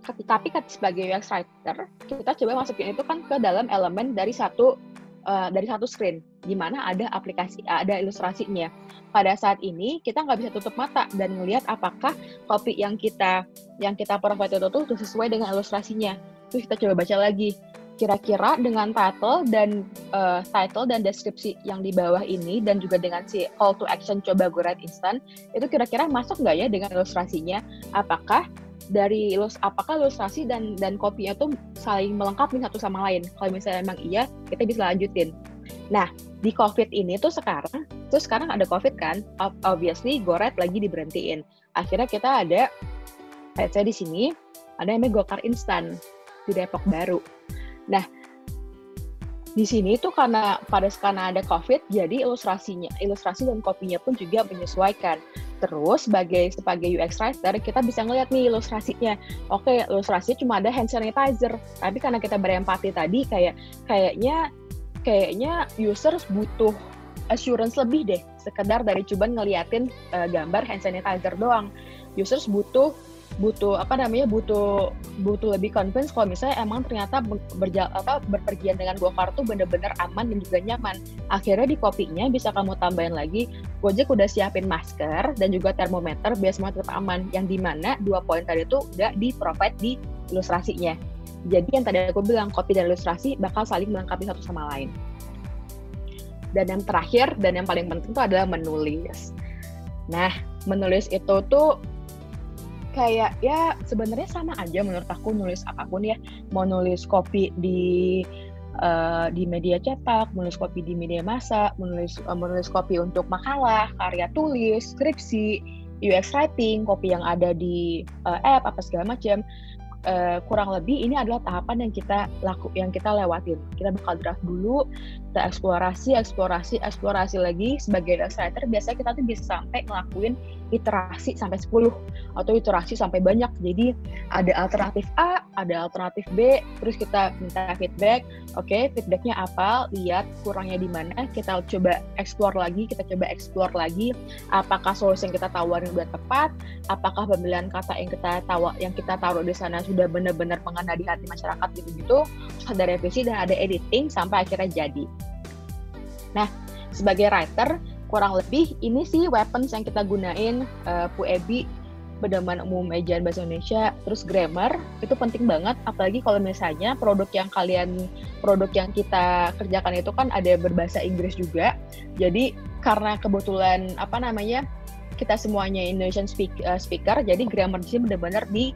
Tapi sebagai UX writer, kita coba masukin itu kan ke dalam elemen dari satu uh, dari satu screen, di mana ada aplikasi, ada ilustrasinya. Pada saat ini kita nggak bisa tutup mata dan melihat apakah kopi yang kita yang kita provide itu tuh sesuai dengan ilustrasinya. Terus kita coba baca lagi kira-kira dengan title dan uh, title dan deskripsi yang di bawah ini dan juga dengan si call to action coba gue write instant itu kira-kira masuk nggak ya dengan ilustrasinya? Apakah dari ilus apakah ilustrasi dan dan kopinya tuh saling melengkapi satu sama lain? Kalau misalnya emang iya kita bisa lanjutin. Nah di covid ini tuh sekarang terus sekarang ada covid kan? Obviously goret lagi diberhentiin. Akhirnya kita ada saya di sini ada yang namanya Gokar Instan di Depok Baru Nah, di sini tuh karena pada karena ada COVID, jadi ilustrasinya, ilustrasi dan kopinya pun juga menyesuaikan. Terus sebagai sebagai UX writer kita bisa ngeliat nih ilustrasinya. Oke, ilustrasinya cuma ada hand sanitizer, tapi karena kita berempati tadi kayak kayaknya kayaknya users butuh assurance lebih deh, sekedar dari cuman ngeliatin uh, gambar hand sanitizer doang. Users butuh butuh apa namanya butuh butuh lebih convince kalau misalnya emang ternyata berjalan apa berpergian dengan Gokar tuh bener-bener aman dan juga nyaman. Akhirnya di kopinya bisa kamu tambahin lagi Gojek udah siapin masker dan juga termometer biar semua tetap aman. Yang di mana dua poin tadi itu udah di provide di ilustrasinya. Jadi yang tadi aku bilang kopi dan ilustrasi bakal saling melengkapi satu sama lain. Dan yang terakhir dan yang paling penting itu adalah menulis. Nah, menulis itu tuh kayak ya sebenarnya sama aja menurut aku nulis apa pun ya mau nulis kopi di uh, di media cetak, menulis kopi di media massa, menulis uh, menulis kopi untuk makalah, karya tulis, skripsi, UX writing, kopi yang ada di uh, app apa segala macam uh, kurang lebih ini adalah tahapan yang kita laku yang kita lewatin. Kita bakal draft dulu, kita eksplorasi, eksplorasi, eksplorasi lagi sebagai illustrator biasanya kita tuh bisa sampai ngelakuin iterasi sampai 10 atau iterasi sampai banyak. Jadi ada alternatif A, ada alternatif B, terus kita minta feedback. Oke, okay, feedbacknya apa? Lihat kurangnya di mana. Kita coba explore lagi, kita coba explore lagi. Apakah solusi yang kita tawarin udah tepat? Apakah pemilihan kata yang kita tawa yang kita taruh di sana sudah benar-benar mengena di hati masyarakat gitu-gitu? Ada revisi dan ada editing sampai akhirnya jadi. Nah, sebagai writer, kurang lebih ini sih weapons yang kita gunain uh, Bu Ebi pedoman umum ejaan bahasa Indonesia terus grammar itu penting banget. Apalagi kalau misalnya produk yang kalian produk yang kita kerjakan itu kan ada berbahasa Inggris juga. Jadi karena kebetulan apa namanya kita semuanya Indonesian speak, uh, speaker jadi grammar di sini benar-benar di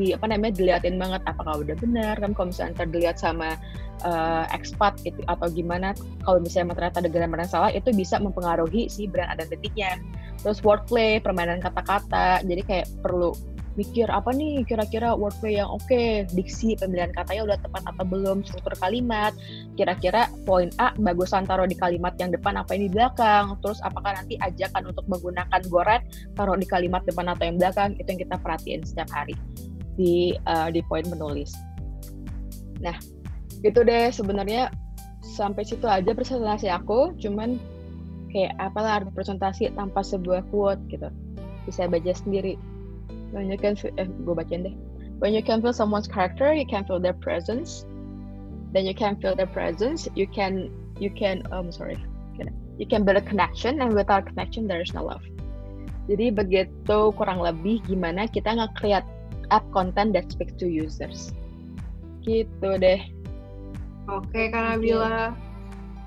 di apa namanya dilihatin banget apakah udah benar kan kalau misalnya ntar dilihat sama uh, expat gitu atau gimana kalau misalnya ternyata ada grammar yang salah itu bisa mempengaruhi si brand identity-nya terus wordplay permainan kata-kata jadi kayak perlu mikir apa nih kira-kira wordplay yang oke, okay, diksi, pemilihan katanya udah tepat atau belum, struktur kalimat, kira-kira poin A bagusan taruh di kalimat yang depan apa yang di belakang, terus apakah nanti ajakan untuk menggunakan goret taruh di kalimat depan atau yang belakang, itu yang kita perhatiin setiap hari di uh, di poin menulis. Nah, itu deh sebenarnya sampai situ aja presentasi aku, cuman kayak apalah presentasi tanpa sebuah quote gitu. Bisa baca sendiri. When you can feel, eh, gue bacain deh. When you can feel someone's character, you can feel their presence. Then you can feel their presence. You can you can um sorry, you can build a connection, and without connection there is no love. Jadi begitu kurang lebih gimana kita nge-create app content that speaks to users. Gitu deh. Oke, Kak Nabila.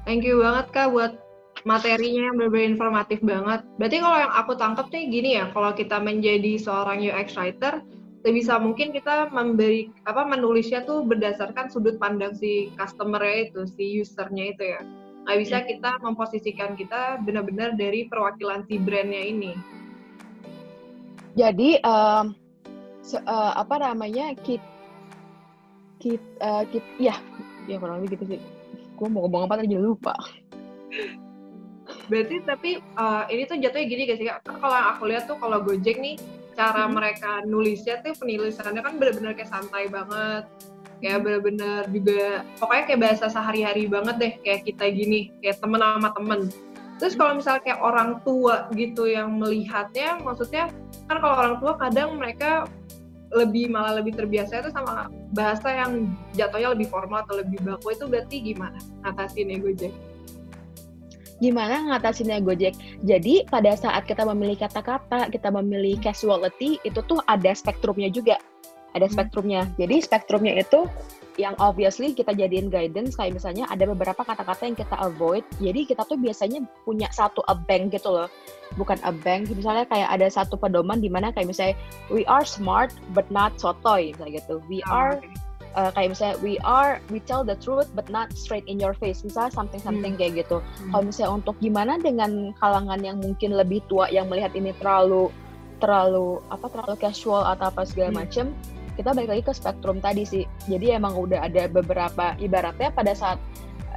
Thank you banget Kak buat materinya yang benar-benar informatif banget. Berarti kalau yang aku tangkap nih gini ya, kalau kita menjadi seorang UX writer, sebisa mungkin kita memberi apa menulisnya tuh berdasarkan sudut pandang si customer-nya itu, si usernya itu ya. Nggak bisa hmm. kita memposisikan kita benar-benar dari perwakilan si brandnya ini. Jadi um, se, uh, apa namanya kit kit uh, kit ya ya kurang lebih gitu sih. Gue mau ngomong apa tadi lupa. Berarti tapi uh, ini tuh jatuhnya gini guys ya. Kalau aku lihat tuh kalau Gojek nih cara hmm. mereka nulisnya tuh penulisannya kan benar-benar kayak santai banget. Kayak benar-benar juga pokoknya kayak bahasa sehari-hari banget deh kayak kita gini, kayak temen sama temen. Terus kalau misalnya kayak orang tua gitu yang melihatnya, maksudnya kan kalau orang tua kadang mereka lebih malah lebih terbiasa itu sama bahasa yang jatuhnya lebih formal atau lebih baku itu berarti gimana ngatasin ya Gojek? gimana ngatasinnya Gojek. Jadi pada saat kita memilih kata-kata, kita memilih casuality, itu tuh ada spektrumnya juga. Ada hmm. spektrumnya. Jadi spektrumnya itu yang obviously kita jadiin guidance kayak misalnya ada beberapa kata-kata yang kita avoid jadi kita tuh biasanya punya satu a bank gitu loh bukan a bank misalnya kayak ada satu pedoman di mana kayak misalnya we are smart but not sotoy misalnya gitu we oh, are uh, kayak misalnya we are we tell the truth but not straight in your face misalnya something something hmm. kayak gitu hmm. kalau misalnya untuk gimana dengan kalangan yang mungkin lebih tua yang melihat ini terlalu terlalu apa terlalu casual atau apa segala hmm. macem kita balik lagi ke spektrum tadi sih jadi emang udah ada beberapa ibaratnya pada saat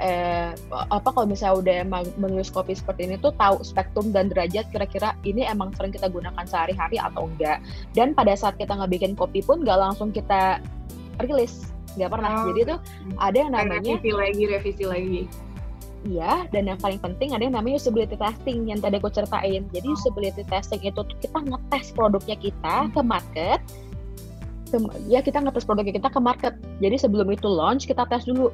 eh, apa kalau misalnya udah emang menulis kopi seperti ini tuh tahu spektrum dan derajat kira-kira ini emang sering kita gunakan sehari-hari atau enggak dan pada saat kita ngebikin kopi pun nggak langsung kita rilis nggak pernah oh. jadi tuh ada yang namanya revisi lagi revisi lagi Iya, dan yang paling penting ada yang namanya usability testing yang tadi aku ceritain. Jadi oh. usability testing itu tuh kita ngetes produknya kita ke market. Ke, ya kita ngetes produknya kita ke market. Jadi sebelum itu launch kita tes dulu.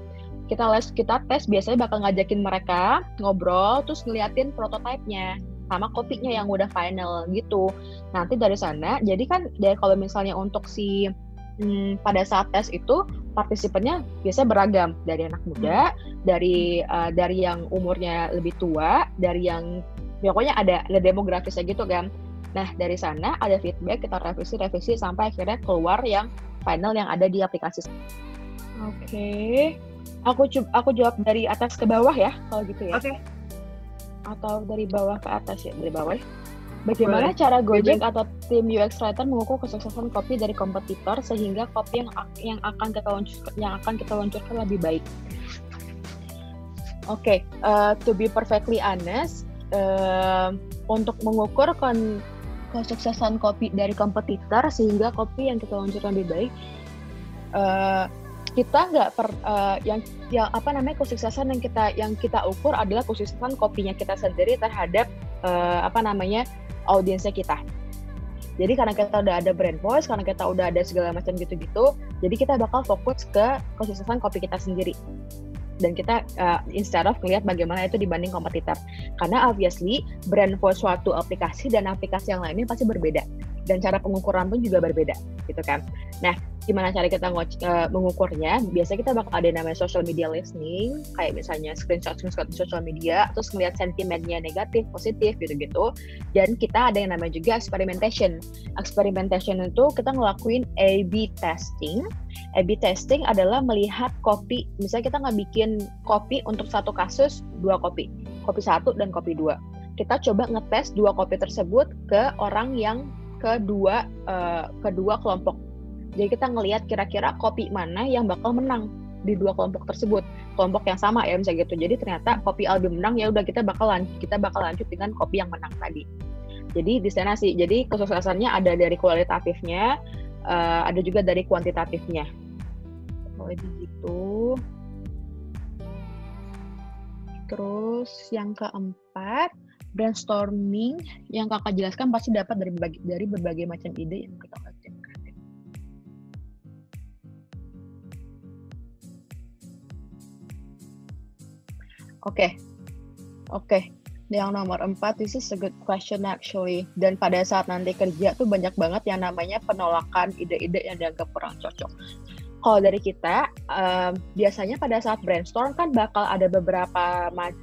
Kita les kita tes biasanya bakal ngajakin mereka ngobrol terus ngeliatin prototipenya sama kopinya yang udah final gitu. Nanti dari sana, jadi kan dari kalau misalnya untuk si hmm, pada saat tes itu partisipannya biasanya beragam dari anak muda, hmm. dari uh, dari yang umurnya lebih tua, dari yang pokoknya ada ada demografisnya gitu kan. Nah dari sana ada feedback kita revisi revisi sampai akhirnya keluar yang final yang ada di aplikasi. Oke, okay. aku aku jawab dari atas ke bawah ya kalau gitu ya. Oke. Okay. Atau dari bawah ke atas ya dari bawah. Ya? Bagaimana Boleh. cara Gojek atau tim UX writer mengukur kesuksesan kopi dari kompetitor sehingga kopi yang yang akan kita luncurkan yang akan kita luncurkan lebih baik? Oke, okay, uh, to be perfectly honest, uh, untuk mengukur kon kesuksesan kopi dari kompetitor sehingga kopi yang kita luncurkan lebih baik, uh, kita nggak per uh, yang yang apa namanya kesuksesan yang kita yang kita ukur adalah kesuksesan kopinya kita sendiri terhadap uh, apa namanya audiensnya kita. Jadi karena kita udah ada brand voice, karena kita udah ada segala macam gitu-gitu, jadi kita bakal fokus ke kesuksesan kopi kita sendiri. Dan kita uh, instead of melihat bagaimana itu dibanding kompetitor. Karena obviously brand voice suatu aplikasi dan aplikasi yang lainnya pasti berbeda. Dan cara pengukuran pun juga berbeda gitu kan. Nah, gimana cara kita uh, mengukurnya? Biasanya kita bakal ada namanya social media listening kayak misalnya screenshot screenshot di social media terus ngeliat sentimennya negatif positif gitu gitu dan kita ada yang namanya juga experimentation. Experimentation itu kita ngelakuin A/B testing. A/B testing adalah melihat kopi. Misalnya kita nggak bikin kopi untuk satu kasus dua kopi. Kopi satu dan kopi dua. Kita coba ngetes dua kopi tersebut ke orang yang ke dua uh, kedua kelompok. Jadi kita ngelihat kira-kira kopi mana yang bakal menang di dua kelompok tersebut. Kelompok yang sama ya misalnya gitu. Jadi ternyata kopi Albi menang ya udah kita bakal lanjut kita bakal lanjut dengan kopi yang menang tadi. Jadi di sana sih. Jadi kesuksesannya ada dari kualitatifnya, uh, ada juga dari kuantitatifnya. Kalau gitu. Terus yang keempat, brainstorming yang kakak jelaskan pasti dapat dari berbagai, dari berbagai macam ide yang kita kreatif. Oke, oke. Yang nomor empat, this is a good question actually. Dan pada saat nanti kerja tuh banyak banget yang namanya penolakan ide-ide yang dianggap kurang cocok kalau dari kita um, biasanya pada saat brainstorm kan bakal ada beberapa macam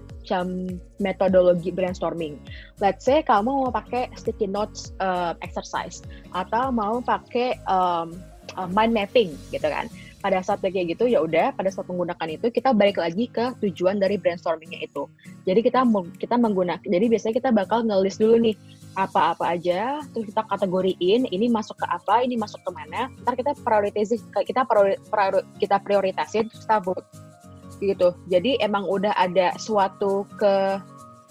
metodologi brainstorming. Let's say kamu mau pakai sticky notes uh, exercise atau mau pakai um, uh, mind mapping gitu kan. Pada saat kayak gitu ya udah pada saat menggunakan itu kita balik lagi ke tujuan dari brainstormingnya itu. Jadi kita kita menggunakan jadi biasanya kita bakal ngelis dulu nih apa-apa aja, terus kita kategoriin, ini masuk ke apa, ini masuk ke mana, ntar kita prioritasin, kita priori, kita prioritasin, terus kita gitu. Jadi emang udah ada suatu ke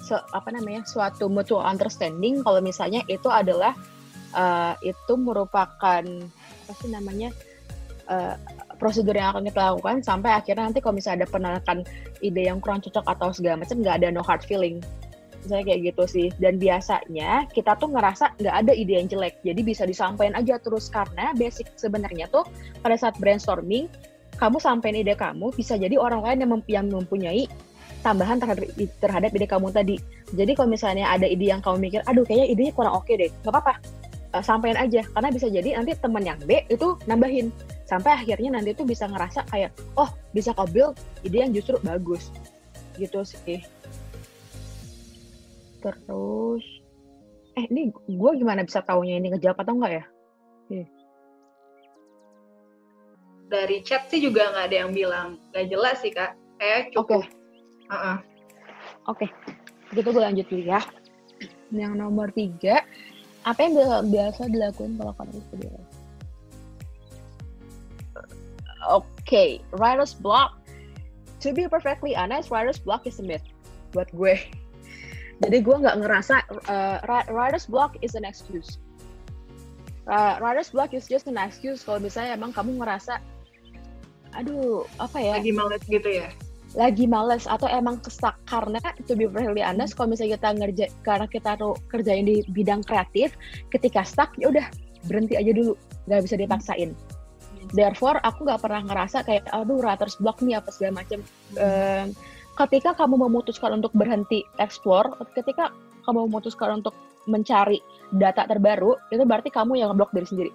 se, apa namanya, suatu mutual understanding kalau misalnya itu adalah uh, itu merupakan apa sih namanya uh, prosedur yang akan kita lakukan sampai akhirnya nanti kalau misalnya ada penolakan ide yang kurang cocok atau segala macam nggak ada no hard feeling. Misalnya kayak gitu sih. Dan biasanya kita tuh ngerasa nggak ada ide yang jelek. Jadi bisa disampaikan aja terus. Karena basic sebenarnya tuh pada saat brainstorming kamu sampaikan ide kamu bisa jadi orang lain yang, mem yang mempunyai tambahan terhadap terhadap ide kamu tadi. Jadi kalau misalnya ada ide yang kamu mikir aduh kayaknya idenya kurang oke okay deh nggak apa-apa uh, sampaikan aja. Karena bisa jadi nanti teman yang B itu nambahin sampai akhirnya nanti tuh bisa ngerasa kayak oh bisa kau build ide yang justru bagus. Gitu sih. Terus, eh ini gue gimana bisa taunya ini ngejawab atau enggak ya? Dari chat sih juga nggak ada yang bilang nggak jelas sih kak. Kayak cukup. Oke. Okay. Uh -uh. Oke, okay. gitu gue lanjut dulu ya. Yang nomor tiga, apa yang biasa dilakukan kalau kalian studio? Oke, okay. writer's block. To be perfectly honest, writer's block is a myth buat gue jadi gue nggak ngerasa uh, writer's block is an excuse uh, writer's block is just an excuse kalau misalnya emang kamu ngerasa aduh apa ya? Lagi males gitu ya? Lagi males atau emang kesak. Karena to be really honest kalau misalnya kita ngerja karena kita tuh kerjain di bidang kreatif ketika stuck ya udah berhenti aja dulu. Nggak bisa dipaksain. Therefore aku nggak pernah ngerasa kayak aduh writer's block nih apa segala macam hmm ketika kamu memutuskan untuk berhenti explore, ketika kamu memutuskan untuk mencari data terbaru, itu berarti kamu yang ngeblok diri sendiri.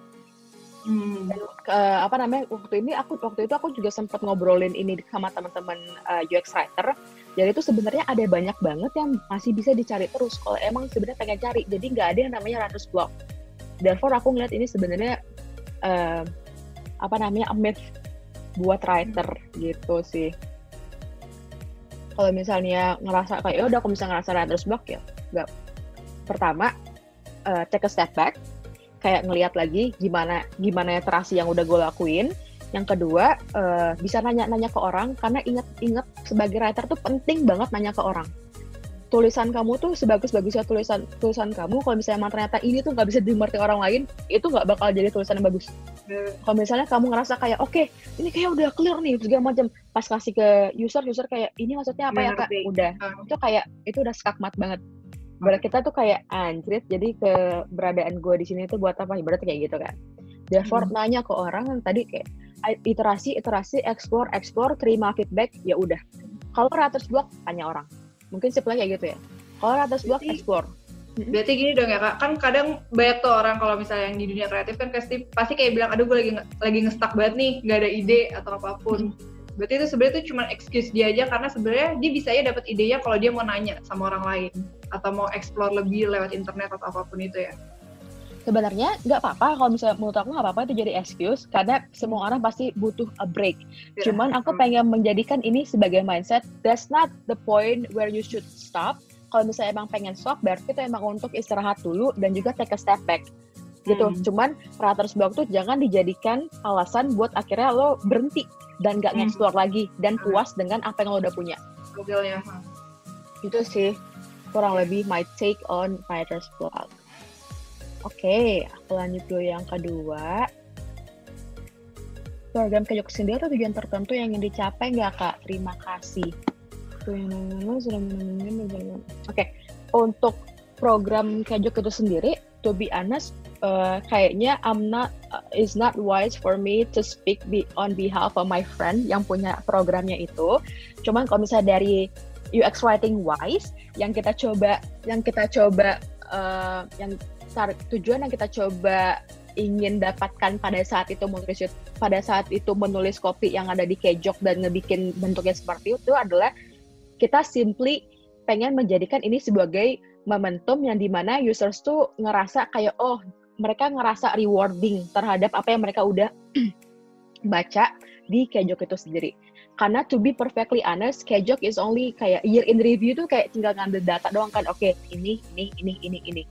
Hmm. Dan, uh, apa namanya waktu ini aku waktu itu aku juga sempat ngobrolin ini sama teman-teman uh, eh, UX writer. Jadi itu sebenarnya ada banyak banget yang masih bisa dicari terus kalau emang sebenarnya pengen cari. Jadi nggak ada yang namanya ratus blok. Therefore aku ngeliat ini sebenarnya uh, apa namanya a buat writer gitu sih kalau misalnya ngerasa kayak ya udah aku bisa ngerasa writer's block ya pertama uh, take a step back kayak ngelihat lagi gimana gimana terasi yang udah gue lakuin. Yang kedua uh, bisa nanya-nanya ke orang karena inget-inget sebagai writer tuh penting banget nanya ke orang. Tulisan kamu tuh sebagus-bagusnya tulisan tulisan kamu kalau misalnya emang ternyata ini tuh nggak bisa dimengerti orang lain itu nggak bakal jadi tulisan yang bagus. Kalau misalnya kamu ngerasa kayak oke okay, ini kayak udah clear nih segala macam pas kasih ke user user kayak ini maksudnya apa ya kak? udah. Itu kayak itu udah skakmat banget Berarti kita tuh kayak anjrit jadi keberadaan gue di sini tuh buat apa? Berarti kayak gitu kan therefore hmm. nanya ke orang yang tadi kayak iterasi iterasi explore explore terima feedback ya udah. Kalau ratus blok tanya orang. Mungkin simpelnya kayak gitu ya. Kalau atas blog explore. Berarti gini dong ya kak, kan kadang banyak tuh orang kalau misalnya yang di dunia kreatif kan pasti pasti kayak bilang, aduh gue lagi lagi ngestak banget nih, nggak ada ide atau apa pun. Hmm. Berarti itu sebenarnya itu cuma excuse dia aja karena sebenarnya dia bisa ya dapat idenya kalau dia mau nanya sama orang lain atau mau explore lebih lewat internet atau apa pun itu ya sebenarnya nggak apa-apa kalau misalnya menurut aku nggak apa-apa itu jadi excuse karena semua orang pasti butuh a break. Yeah. Cuman aku pengen menjadikan ini sebagai mindset. That's not the point where you should stop. Kalau misalnya emang pengen stop, berarti itu emang untuk istirahat dulu dan juga take a step back. Gitu. Hmm. Cuman writer's block tuh jangan dijadikan alasan buat akhirnya lo berhenti dan gak Hmm. nge-explore lagi dan puas dengan apa yang lo udah punya. Skillnya. Itu sih kurang lebih my take on writer's block. Oke, aku lanjut dulu yang kedua. Program kejok sendiri atau tujuan tertentu yang ingin dicapai nggak kak? Terima kasih. Oke, untuk program kejok itu sendiri, to be honest, uh, kayaknya I'm not uh, is not wise for me to speak be, on behalf of my friend yang punya programnya itu. Cuman kalau misalnya dari UX writing wise, yang kita coba, yang kita coba, uh, yang tujuan yang kita coba ingin dapatkan pada saat itu menulis pada saat itu menulis kopi yang ada di kejok dan ngebikin bentuknya seperti itu adalah kita simply pengen menjadikan ini sebagai momentum yang di mana users tuh ngerasa kayak oh mereka ngerasa rewarding terhadap apa yang mereka udah baca di Kejok itu sendiri. Karena to be perfectly honest, Kejok is only kayak year in review tuh kayak tinggal ngambil data doang kan. Oke, ini ini ini ini ini.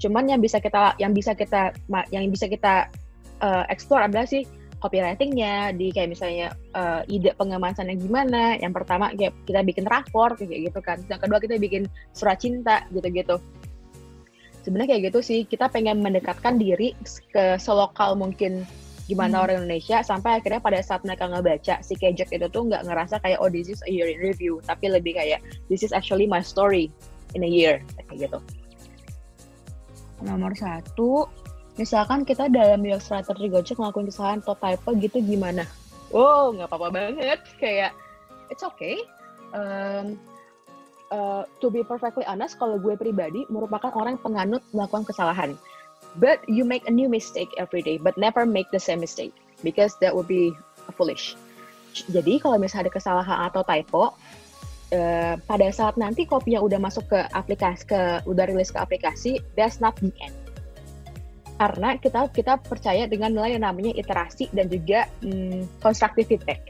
Cuman yang bisa kita yang bisa kita yang bisa kita uh, explore adalah sih copywritingnya di kayak misalnya uh, ide pengemasannya gimana. Yang pertama kayak kita bikin rapor kayak gitu kan. Yang kedua kita bikin surat cinta gitu-gitu. Sebenarnya kayak gitu sih. Kita pengen mendekatkan diri ke selokal mungkin gimana Hmm. orang Indonesia sampai akhirnya pada saat mereka ngebaca si Kejek itu tuh nggak ngerasa kayak oh this is a year in review tapi lebih kayak this is actually my story in a year kayak gitu. Nomor satu, misalkan kita dalam UX writer di Gojek ngelakuin kesalahan atau typo gitu gimana? Oh, nggak apa-apa banget. Kayak, it's okay. Um, uh, to be perfectly honest, kalau gue pribadi merupakan orang yang penganut melakukan kesalahan. But you make a new mistake every day, but never make the same mistake. Because that would be foolish. Jadi kalau misalnya ada kesalahan atau typo, eh, pada saat nanti kopinya udah masuk ke aplikasi, ke udah rilis ke aplikasi, that's not the end karena kita kita percaya dengan nilai yang namanya iterasi dan juga hmm, constructive feedback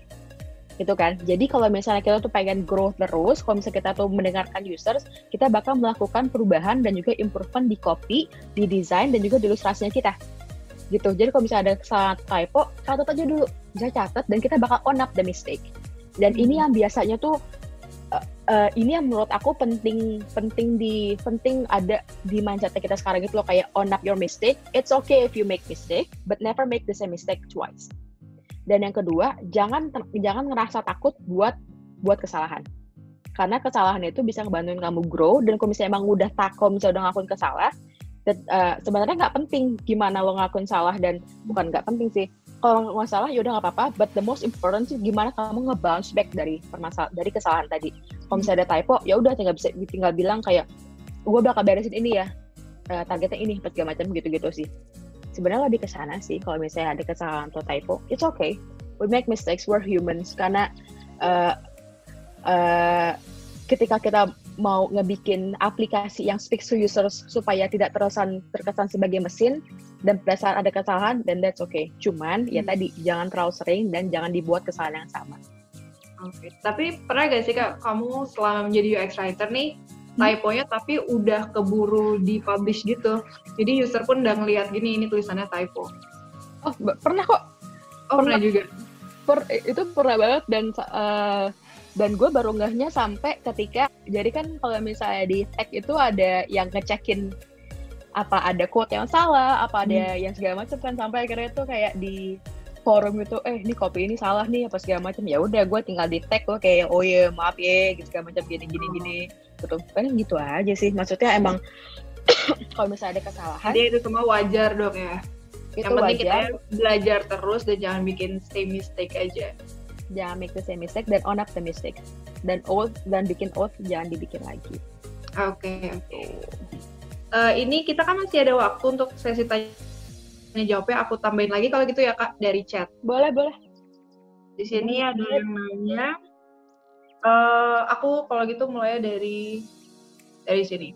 gitu kan. Jadi kalau misalnya kita tuh pengen growth terus kalau misalnya kita tuh mendengarkan users kita bakal melakukan perubahan dan juga improvement di copy di desain dan juga di ilustrasinya kita. Gitu. Jadi kalau misalnya ada kesalahan typo catat aja dulu. Bisa catat dan kita bakal own up the mistake. Dan ini yang biasanya tuh uh, uh, ini yang menurut aku penting penting di penting ada di mindset kita sekarang itu loh. Kayak own up your mistake. It's okay if you make mistake, but never make the same mistake twice. Dan yang kedua, jangan jangan ngerasa takut buat buat kesalahan. Karena kesalahan itu bisa ngebantuin kamu grow dan kalau misalnya emang udah takut misalnya udah ngakuin kesalah, that, uh, sebenarnya nggak penting gimana lo ngakuin salah dan bukan nggak penting sih. Kalau nggak salah ya udah nggak apa-apa but the most important sih gimana kamu nge-bounce back dari permasalahan dari kesalahan tadi. Kalau misalnya ada typo ya udah tinggal bisa tinggal bilang kayak gue bakal beresin ini ya uh, targetnya ini segala macam gitu-gitu sih sebenarnya lebih ke sana sih kalau misalnya ada kesalahan atau typo it's okay we make mistakes we're humans karena uh, uh, ketika kita mau ngebikin aplikasi yang speaks to users supaya tidak terkesan terkesan sebagai mesin dan pada saat ada kesalahan dan that's okay. Cuman ya Hmm. tadi jangan terlalu sering dan jangan dibuat kesalahan yang sama. Oke. Tapi pernah gak sih kak kamu selama menjadi UX writer nih. Typonya tapi udah keburu di-publish gitu. Jadi user pun udah ngeliat gini ini tulisannya typo. Oh, pernah kok. Oh pernah, Pernah. juga. Per- itu pernah banget dan uh, dan gue baru ngehnya sampai ketika jadi kan kalau misalnya di tag itu ada yang ngecekin apa ada quote yang salah, apa ada yang segala macam kan sampai akhirnya tuh kayak di forum itu eh ini copy ini salah nih apa segala macam ya udah gue tinggal di tag gue kayak oh ya maaf ya gitu segala macam gini gini gini gitu kan gitu aja sih maksudnya emang kalau misalnya ada kesalahan Jadi itu semua wajar dong ya. itu Yang penting kita wajar belajar terus dan jangan bikin same mistake aja. jangan make the same mistake dan own up the mistake dan oath dan bikin oath jangan dibikin lagi Oke oke. Eh, ini kita kan masih ada waktu untuk sesi tanya jawabnya. Aku tambahin lagi kalau gitu ya kak dari chat. boleh boleh Di sini ada yang nanya. Eh aku kalau gitu mulai dari dari sini.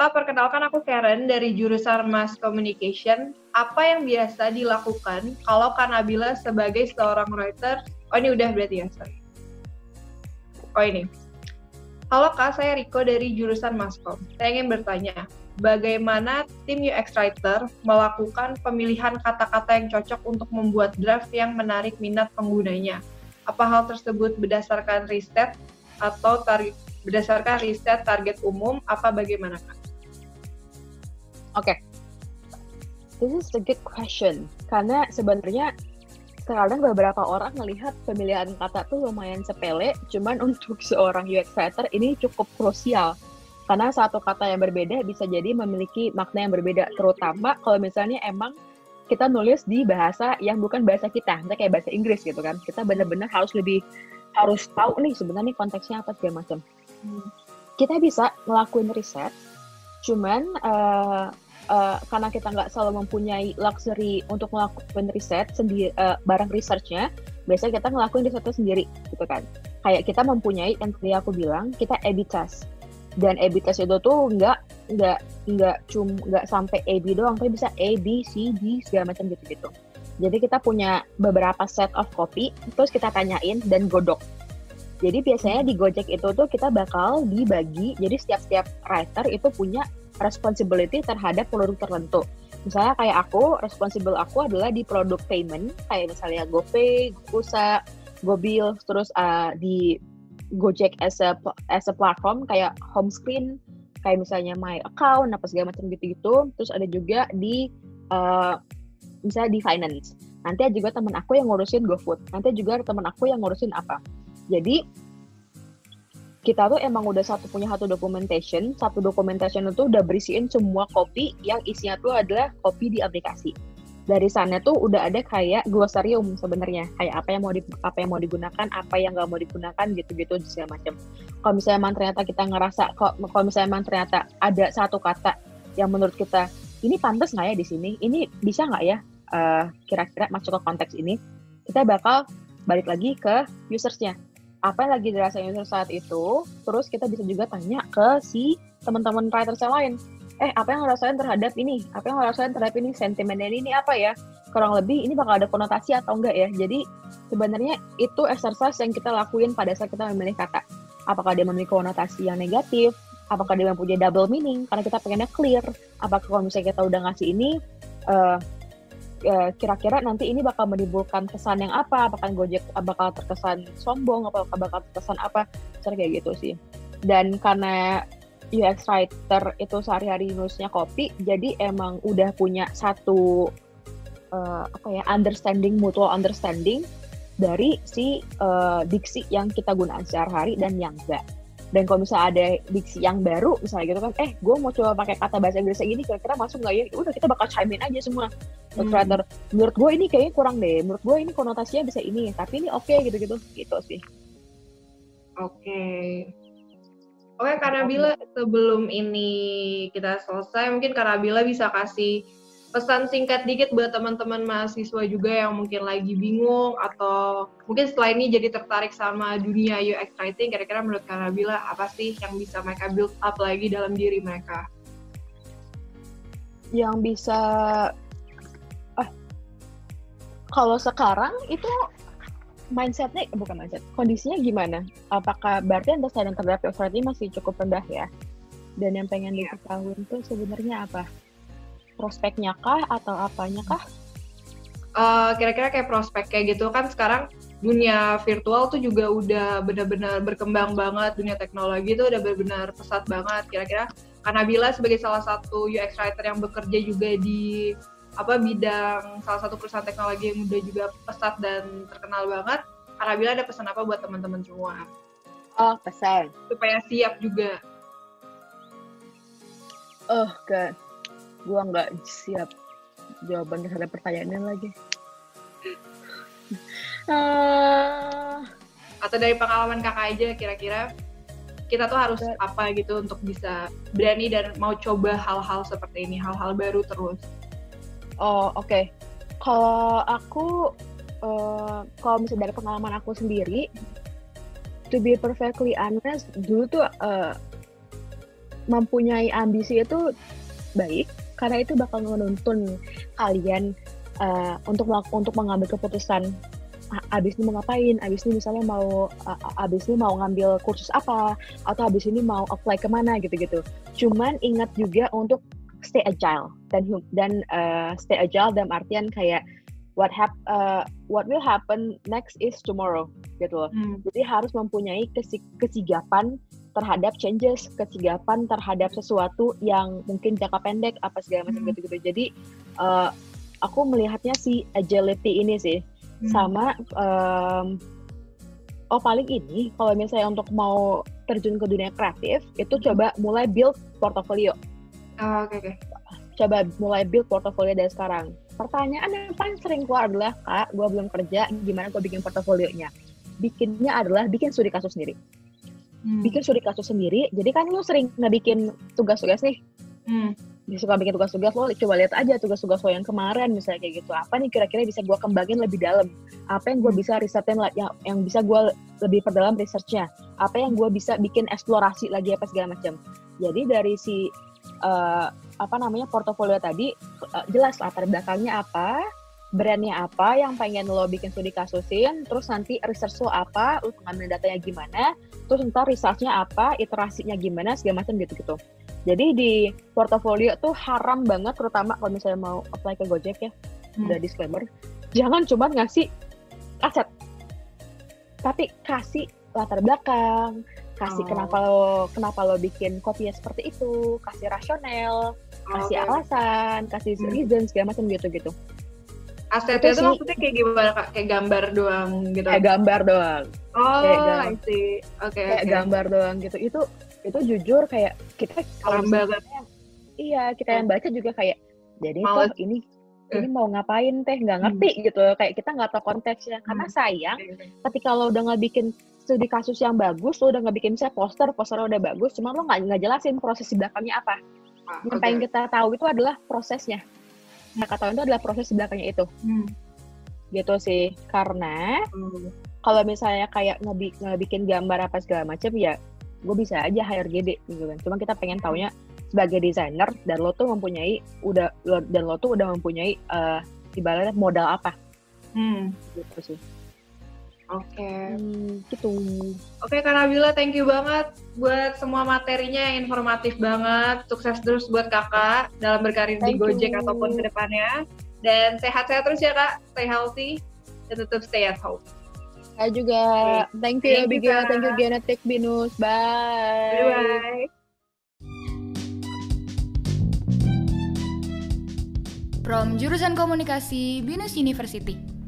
Kak, perkenalkan aku Karen dari jurusan Mass Communication. Apa yang biasa dilakukan kalau Kak Nabila sebagai seorang writer? Oh ini udah berarti ya, sorry. Oh ini. Halo Kak, saya Riko dari jurusan Maskom. Saya ingin bertanya, bagaimana tim UX writer melakukan pemilihan kata-kata yang cocok untuk membuat draft yang menarik minat penggunanya. Apa hal tersebut berdasarkan riset atau target berdasarkan riset target umum apa bagaimana Kak? Oke. Okay. This is a good question karena sebenarnya sekarang beberapa orang melihat pemilihan kata tuh lumayan sepele, cuman untuk seorang UX writer ini cukup krusial karena satu kata yang berbeda bisa jadi memiliki makna yang berbeda. Terutama kalau misalnya emang kita nulis di bahasa yang bukan bahasa kita. Misalnya kayak bahasa Inggris gitu kan. Kita benar-benar harus lebih harus tahu nih sebenarnya konteksnya apa segala macam. Hmm. kita bisa ngelakuin riset cuman uh, uh, karena kita nggak selalu mempunyai luxury untuk melakukan riset sendiri uh, barang researchnya biasanya kita ngelakuin risetnya sendiri gitu kan. Kayak kita mempunyai yang tadi aku bilang kita A/B test dan A/B test itu tuh nggak nggak nggak cum nggak sampai A/B doang tapi bisa A B C D segala macam gitu gitu jadi kita punya beberapa set of copy terus kita tanyain dan godok. Jadi biasanya di Gojek itu tuh kita bakal dibagi jadi setiap setiap writer itu punya responsibility terhadap produk tertentu. Misalnya kayak aku responsible aku adalah di produk payment kayak misalnya GoPay, GoPusa, GoBill terus uh, di Gojek as a as a platform kayak home screen kayak misalnya my account apa segala macam gitu-gitu. Terus ada juga di uh, misalnya di finance. Nanti ada juga teman aku yang ngurusin GoFood. Nanti juga teman aku yang ngurusin apa. Jadi kita tuh emang udah satu punya satu documentation. Satu documentation itu udah berisiin semua kopi yang isinya tuh adalah kopi di aplikasi dari sana tuh udah ada kayak glossarium sebenarnya. Kayak apa yang mau di, apa yang mau digunakan apa yang nggak mau digunakan gitu-gitu segala macam. Kalau misalnya emang ternyata kita ngerasa kok kalau misalnya emang ternyata ada satu kata yang menurut kita ini pantas nggak ya di sini? Ini bisa nggak ya kira kira-kira masuk ke konteks ini? Kita bakal balik lagi ke usersnya. Apa yang lagi dirasain user saat itu? Terus kita bisa juga tanya ke si teman-teman writers yang lain eh apa yang ngerasain terhadap ini? Apa yang ngerasain terhadap ini? Sentimennya ini apa ya? Kurang lebih ini bakal ada konotasi atau enggak ya? Jadi sebenarnya itu exercise yang kita lakuin pada saat kita memilih kata. Apakah dia memiliki konotasi yang negatif? Apakah dia mempunyai double meaning? Karena kita pengennya clear. Apakah kalau misalnya kita udah ngasih ini uh, kira-kira nanti ini bakal menimbulkan kesan yang apa? Apakah Gojek bakal terkesan sombong? Apakah bakal terkesan apa? Cara kayak gitu sih. Dan karena UX writer itu sehari-hari nulisnya kopi, jadi emang udah punya satu uh, apa ya understanding mutual understanding dari si uh, diksi yang kita gunakan sehari-hari dan yang enggak. Dan kalau misalnya ada diksi yang baru, misalnya gitu kan, eh gue mau coba pakai kata bahasa Inggris ini kira-kira masuk nggak ya? Udah kita bakal chime in aja semua. Hmm. Writer, menurut gue ini kayaknya kurang deh. Menurut gue ini konotasinya bisa ini, tapi ini oke okay, gitu-gitu. Gitu sih. Oke. Okay. Oke, karena Bila sebelum ini kita selesai, mungkin karena Bila bisa kasih pesan singkat dikit buat teman-teman mahasiswa juga yang mungkin lagi bingung atau mungkin setelah ini jadi tertarik sama dunia UX writing, kira-kira menurut Bila apa sih yang bisa mereka build up lagi dalam diri mereka? Yang bisa, ah, kalau sekarang itu mindsetnya bukan mindset kondisinya gimana? Apakah berarti understanding terhadap your ini masih cukup rendah ya? Dan yang pengen yeah. diketahui itu sebenarnya apa? Prospeknya kah atau apanya kah? Uh, kira-kira kayak prospek kayak gitu. Kan sekarang dunia virtual tuh juga udah benar-benar berkembang banget. Dunia teknologi tuh udah benar-benar pesat banget. Kira-kira karena Bila sebagai salah satu UX writer yang bekerja juga di apa bidang salah satu perusahaan teknologi yang udah juga pesat dan terkenal banget. Arabila ada pesan apa buat teman-teman semua? Oh, pesan. Supaya siap juga. Oh, God. Gua nggak siap jawaban terhadap pertanyaannya lagi. uh... Atau dari pengalaman kakak aja kira-kira kita tuh harus apa gitu untuk bisa berani dan mau coba hal-hal seperti ini, hal-hal baru terus. Oh oke. Okay. Kalau aku, uh, kalau misalnya dari pengalaman aku sendiri, to be perfectly honest, dulu tuh uh, mempunyai ambisi itu baik karena itu bakal menuntun kalian uh, untuk untuk mengambil keputusan abis ini mau ngapain, abis ini misalnya mau abis ini mau ngambil kursus apa, atau abis ini mau apply ke mana gitu-gitu. Cuman ingat juga untuk stay agile dan dan uh, stay agile dalam artian kayak what hap uh, what will happen next is tomorrow gitu loh. Hmm. Jadi harus mempunyai kesig kesigapan terhadap changes, kesigapan terhadap sesuatu yang mungkin jangka pendek apa segala macam hmm. gitu-gitu. Jadi uh, aku melihatnya si agility ini sih hmm. sama um, oh paling ini kalau misalnya untuk mau terjun ke dunia kreatif itu hmm. coba mulai build portofolio. Oh, oke. Okay, okay. Coba mulai build portofolio dari sekarang. Pertanyaan yang paling sering keluar adalah kak, gue belum kerja, gimana gue bikin portofolionya? Bikinnya adalah bikin studi kasus sendiri hmm. bikin studi kasus sendiri jadi kan lu sering ngebikin tugas-tugas nih hmm. suka bikin tugas-tugas lo coba lihat aja tugas-tugas lo yang kemarin misalnya kayak gitu apa nih kira-kira bisa gue kembangin lebih dalam apa yang gue hmm. bisa risetin yang, yang bisa gue lebih perdalam researchnya apa yang gue bisa bikin eksplorasi lagi apa segala macam jadi dari si uh, apa namanya portofolio tadi uh, jelas latar belakangnya apa brandnya apa yang pengen lo bikin studi kasusin, terus nanti research lo apa, lo pengambil datanya gimana, terus ntar researchnya apa, iterasinya gimana, segala macam gitu-gitu. Jadi di portofolio tuh haram banget, terutama kalau misalnya mau apply ke Gojek ya, hmm. udah disclaimer, jangan cuma ngasih aset, tapi kasih latar belakang, kasih oh. kenapa lo kenapa lo bikin kopinya seperti itu, kasih rasional, kasih okay. alasan, kasih hmm. reason segala macam gitu-gitu. Asetnya itu maksudnya kayak gimana kak? Kayak gambar doang gitu? Kayak gambar doang. Oh, kayak gam- I see. Oke. Okay, kayak okay. gambar doang gitu. Itu itu jujur kayak kita kalau banget. Iya, kita yang baca juga kayak jadi tuh ini ini mau ngapain teh nggak ngerti hmm. gitu kayak kita nggak tahu konteksnya karena hmm. sayang ketika lo udah nggak bikin studi kasus yang bagus lo udah nggak bikin misalnya poster posternya udah bagus cuma lo nggak nggak jelasin proses di belakangnya apa ah, yang okay. pengen kita tahu itu adalah prosesnya nah kata itu adalah proses di belakangnya itu hmm. gitu sih karena hmm. kalau misalnya kayak ngebi ngebikin gambar apa segala macam ya gue bisa aja hire GD gitu kan cuma kita pengen taunya sebagai desainer dan lo tuh mempunyai udah dan lo tuh udah mempunyai uh, ibaratnya modal apa hmm. gitu sih Oke. Okay. Hmm, gitu. Oke, okay, Kak Nabila, thank you banget buat semua materinya yang informatif banget. Sukses terus buat Kakak dalam berkarir thank di Gojek you. ataupun ke depannya. Dan sehat-sehat terus ya, Kak. Stay healthy dan tetap stay at home. Saya juga. Okay. Thank you, Abigail. Thank you, Genetic Binus. Bye. Bye. From Jurusan Komunikasi Binus University.